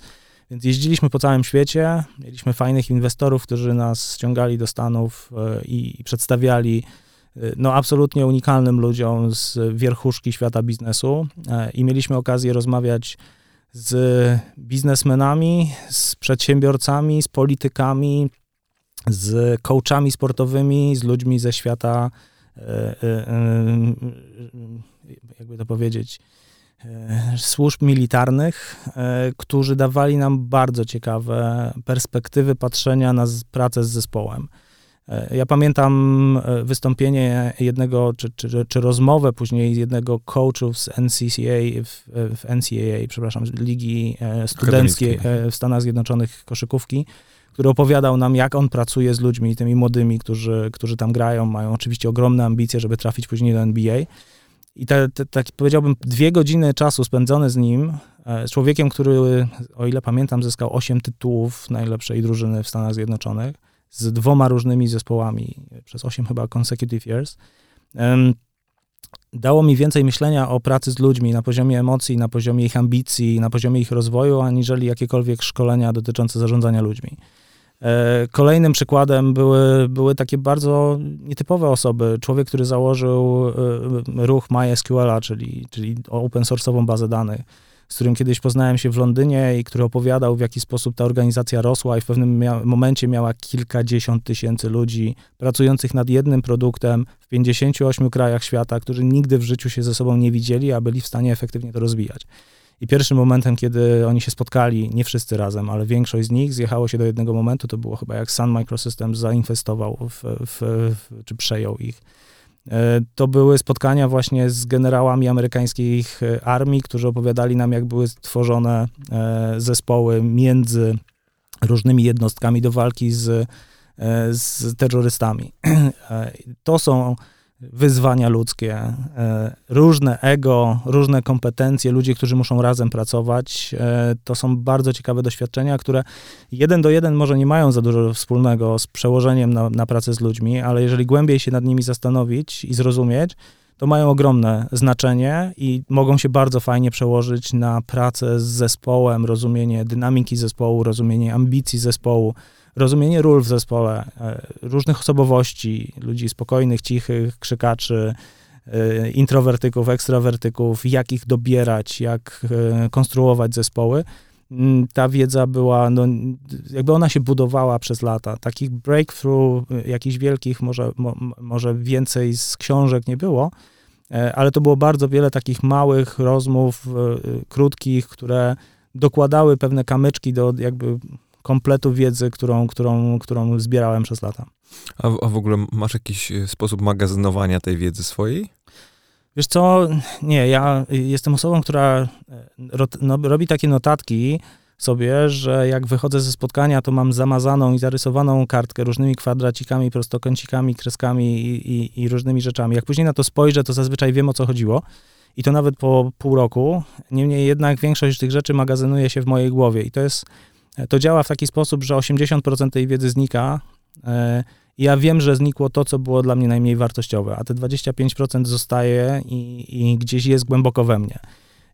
Więc jeździliśmy po całym świecie, mieliśmy fajnych inwestorów, którzy nas ściągali do Stanów e, i, i przedstawiali e, no, absolutnie unikalnym ludziom z wierchuszki świata biznesu e, i mieliśmy okazję rozmawiać z biznesmenami, z przedsiębiorcami, z politykami, z coachami sportowymi, z ludźmi ze świata, jakby to powiedzieć, służb militarnych, którzy dawali nam bardzo ciekawe perspektywy patrzenia na pracę z zespołem. E, ja pamiętam e, wystąpienie jednego, czy, czy, czy rozmowę później jednego coachów z NCCA, w, w NCAA, przepraszam, Ligi e, Studenckiej w Stanach Zjednoczonych koszykówki, który opowiadał nam, jak on pracuje z ludźmi, tymi młodymi, którzy, którzy tam grają, mają oczywiście ogromne ambicje, żeby trafić później do NBA. I te, te, tak powiedziałbym, dwie godziny czasu spędzone z nim, z człowiekiem, który, o ile pamiętam, zyskał osiem tytułów najlepszej drużyny w Stanach Zjednoczonych, z dwoma różnymi zespołami przez 8 chyba consecutive years. Dało mi więcej myślenia o pracy z ludźmi na poziomie emocji, na poziomie ich ambicji, na poziomie ich rozwoju, aniżeli jakiekolwiek szkolenia dotyczące zarządzania ludźmi. E, kolejnym przykładem były, były takie bardzo nietypowe osoby. Człowiek, który założył e, ruch MySQL, czyli, czyli open source'ową bazę danych z którym kiedyś poznałem się w Londynie i który opowiadał, w jaki sposób ta organizacja rosła i w pewnym mia momencie miała kilkadziesiąt tysięcy ludzi pracujących nad jednym produktem w 58 krajach świata, którzy nigdy w życiu się ze sobą nie widzieli, a byli w stanie efektywnie to rozwijać. I pierwszym momentem, kiedy oni się spotkali, nie wszyscy razem, ale większość z nich zjechało się do jednego momentu, to było chyba jak Sun Microsystems zainwestował w, w, w, czy przejął ich E, to były spotkania właśnie z generałami amerykańskich e, armii, którzy opowiadali nam, jak były stworzone e, zespoły między różnymi jednostkami do walki z, z terrorystami. To są wyzwania ludzkie, e, różne ego, różne kompetencje, ludzie, którzy muszą razem pracować. E, to są bardzo ciekawe doświadczenia, które jeden do jeden może nie mają za dużo wspólnego z przełożeniem na, na pracę z ludźmi, ale jeżeli głębiej się nad nimi zastanowić i zrozumieć, to mają ogromne znaczenie i mogą się bardzo fajnie przełożyć na pracę z zespołem, rozumienie dynamiki zespołu, rozumienie ambicji zespołu, rozumienie ról w zespole, e, różnych osobowości, ludzi spokojnych, cichych, krzykaczy, e, introwertyków, ekstrawertyków, jak ich dobierać, jak e, konstruować zespoły. Mm, ta wiedza była, no, jakby ona się budowała przez lata. Takich breakthrough, jakichś wielkich, może, mo, może więcej z książek nie było, ale to było bardzo wiele takich małych rozmów, krótkich, które dokładały pewne kamyczki do jakby kompletu wiedzy, którą, którą, którą zbierałem przez lata. A, a w ogóle masz jakiś e, sposób magazynowania tej wiedzy swojej? Wiesz co, nie, ja jestem osobą, która e, no, robi takie notatki sobie, że jak wychodzę ze spotkania, to mam zamazaną i zarysowaną kartkę różnymi kwadracikami, prostokącikami, kreskami i, i, i różnymi rzeczami. Jak później na to spojrzę, to zazwyczaj wiem, o co chodziło. I to nawet po pół roku. Niemniej jednak większość tych rzeczy magazynuje się w mojej głowie. I to jest to działa w taki sposób, że 80% tej wiedzy znika. E, ja wiem, że znikło to, co było dla mnie najmniej wartościowe, a te 25% zostaje i, i gdzieś jest głęboko we mnie.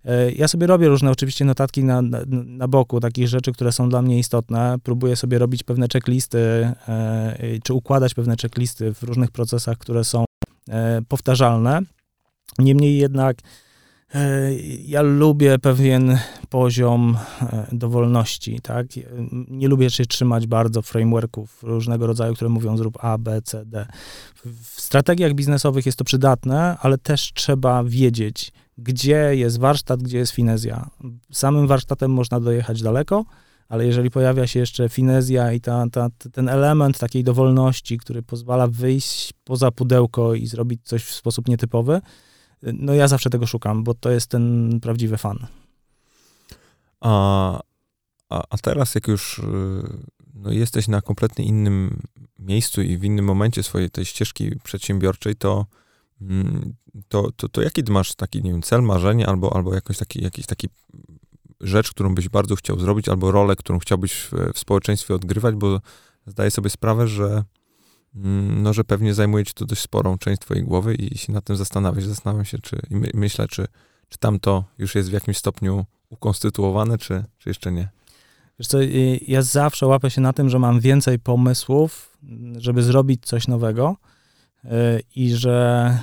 E, ja sobie robię różne oczywiście notatki na, na, na, boku, takich rzeczy, które są dla mnie istotne. Próbuję sobie robić pewne checklisty, e, czy układać pewne checklisty w różnych procesach, które są powtarzalne. Niemniej jednak ja lubię pewien poziom e, dowolności, tak? Nie lubię się trzymać bardzo frameworków różnego rodzaju, które mówią zrób A, B, C, D. W strategiach biznesowych jest to przydatne, ale też trzeba wiedzieć, gdzie jest warsztat, gdzie jest finezja. Samym warsztatem można dojechać daleko, ale jeżeli pojawia się jeszcze finezja i ta, ta, ten element takiej dowolności, który pozwala wyjść poza pudełko i zrobić coś w sposób nietypowy, no ja zawsze tego szukam, bo to jest ten prawdziwy fan. A, a, a teraz, jak już y, no, jesteś na kompletnie innym miejscu i w innym momencie swojej tej ścieżki przedsiębiorczej, to, mm, to, to, to jaki masz taki, nie wiem, cel, marzenie albo, albo jakoś taki, jakiś taki rzecz, którą byś bardzo chciał zrobić, albo rolę, którą chciałbyś w, w społeczeństwie odgrywać, bo zdaję sobie sprawę, że no, że pewnie zajmuje ci to dość sporą część twojej głowy i się nad tym zastanawiasz. Zastanawiam się, czy my, myślę, czy, czy tam to już jest w jakimś stopniu ukonstytuowane, czy, czy jeszcze nie. Wiesz co, ja zawsze łapę się na tym, że mam więcej pomysłów, żeby zrobić coś nowego y, i że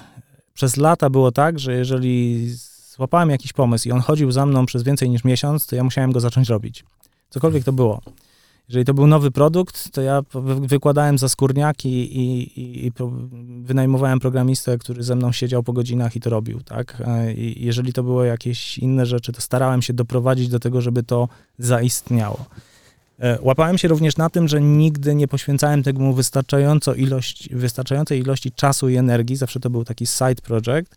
przez lata było tak, że jeżeli złapałem jakiś pomysł i on chodził za mną przez więcej niż miesiąc, to ja musiałem go zacząć robić. Cokolwiek to było. Jeżeli to był nowy produkt, to ja wykładałem za skórniaki i, i, i wynajmowałem programistę, który ze mną siedział po godzinach i to robił, tak? E, I jeżeli to było jakieś inne rzeczy, to starałem się doprowadzić do tego, żeby to zaistniało. E, łapałem się również na tym, że nigdy nie poświęcałem temu wystarczająco ilość, wystarczającej ilości czasu i energii. Zawsze to był taki side project.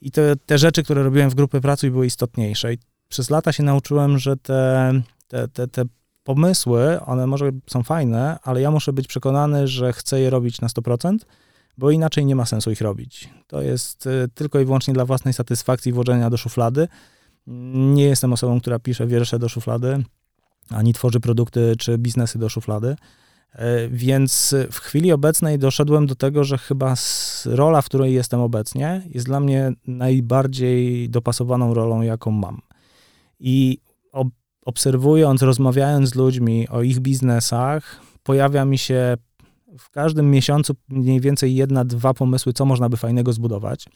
I te, te rzeczy, które robiłem w grupie pracy były istotniejsze. I przez lata się nauczyłem, że te, te, te, te pomysły, one może są fajne, ale ja muszę być przekonany, że chcę je robić na 100%, bo inaczej nie ma sensu ich robić. To jest y, tylko i wyłącznie dla własnej satysfakcji włożenia do szuflady. Nie jestem osobą, która pisze wiersze do szuflady, ani tworzy produkty czy biznesy do szuflady. E, więc w chwili obecnej doszedłem do tego, że chyba rola, w której jestem obecnie, jest dla mnie najbardziej dopasowaną rolą, jaką mam. I obserwując, rozmawiając z ludźmi o ich biznesach, pojawia mi się w każdym miesiącu mniej więcej jedna, dwa pomysły, co można by fajnego zbudować.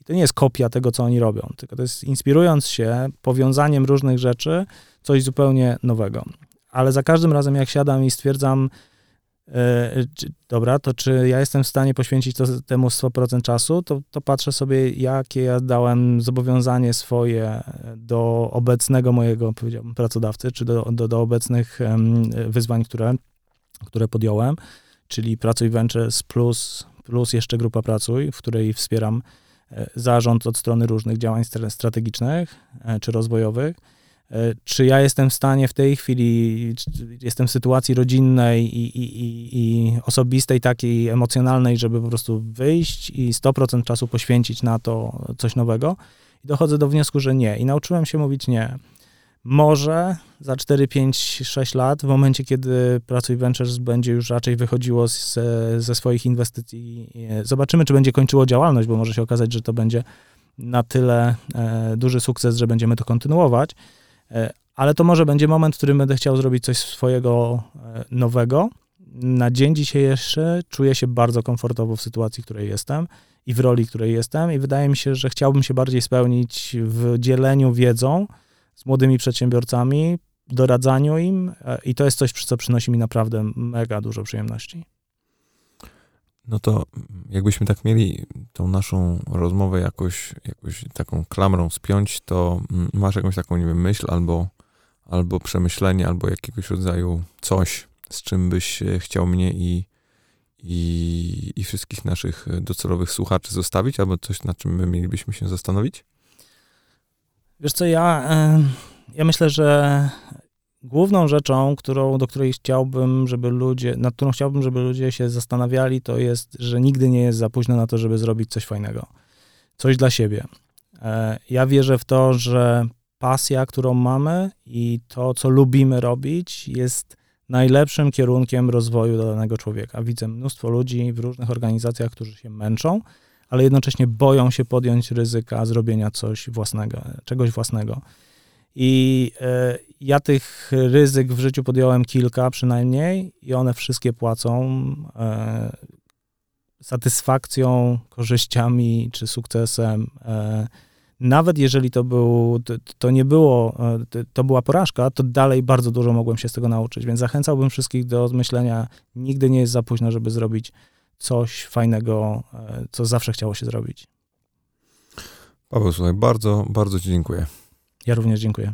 I to nie jest kopia tego, co oni robią, tylko to jest inspirując się powiązaniem różnych rzeczy, coś zupełnie nowego. Ale za każdym razem, jak siadam i stwierdzam, dobra, to czy ja jestem w stanie poświęcić to, temu 100% czasu, to, to patrzę sobie, jakie ja dałem zobowiązanie swoje do obecnego mojego, powiedziałbym, pracodawcy, czy do, do, do obecnych wyzwań, które, które podjąłem, czyli Pracuj Ventures plus, plus jeszcze Grupa Pracuj, w której wspieram e, zarząd od strony różnych działań strategicznych e, czy rozwojowych. E, czy ja jestem w stanie w tej chwili, jestem w sytuacji rodzinnej i, i, i, i, osobistej, takiej emocjonalnej, żeby po prostu wyjść i 100% czasu poświęcić na to coś nowego? I dochodzę do wniosku, że nie. I nauczyłem się mówić nie. Może za 4, 5, 6 lat, w momencie, kiedy Pracuj Ventures będzie już raczej wychodziło z, ze swoich inwestycji, zobaczymy, czy będzie kończyło działalność, bo może się okazać, że to będzie na tyle e, duży sukces, że będziemy to kontynuować E, ale to może będzie moment, w którym będę chciał zrobić coś swojego e, nowego. Na dzień dzisiejszy czuję się bardzo komfortowo w sytuacji, w której jestem i w roli, w której jestem, i wydaje mi się, że chciałbym się bardziej spełnić w dzieleniu wiedzą z młodymi przedsiębiorcami, doradzaniu im, e, i to jest coś, co przynosi mi naprawdę mega dużo przyjemności. No to jakbyśmy tak mieli tą naszą rozmowę jakoś, jakoś taką klamrą spiąć, to masz jakąś taką, nie wiem, myśl albo, albo przemyślenie, albo jakiegoś rodzaju coś, z czym byś chciał mnie i, i, i wszystkich naszych docelowych słuchaczy zostawić, albo coś, nad czym my mielibyśmy się zastanowić? Wiesz co, ja, ja myślę, że Główną rzeczą, którą, do której chciałbym, żeby ludzie, nad którą chciałbym, żeby ludzie się zastanawiali, to jest, że nigdy nie jest za późno na to, żeby zrobić coś fajnego. Coś dla siebie. E, ja wierzę w to, że pasja, którą mamy i to, co lubimy robić, jest najlepszym kierunkiem rozwoju danego człowieka. Widzę mnóstwo ludzi w różnych organizacjach, którzy się męczą, ale jednocześnie boją się podjąć ryzyka zrobienia coś własnego, czegoś własnego. I e, ja tych ryzyk w życiu podjąłem kilka przynajmniej i one wszystkie płacą e, satysfakcją, korzyściami czy sukcesem. E, nawet jeżeli to był, to, to nie było, to była porażka, to dalej bardzo dużo mogłem się z tego nauczyć, więc zachęcałbym wszystkich do myślenia, nigdy nie jest za późno, żeby zrobić coś fajnego, co zawsze chciało się zrobić. Paweł, słuchaj, bardzo, bardzo Ci dziękuję. Ja również dziękuję.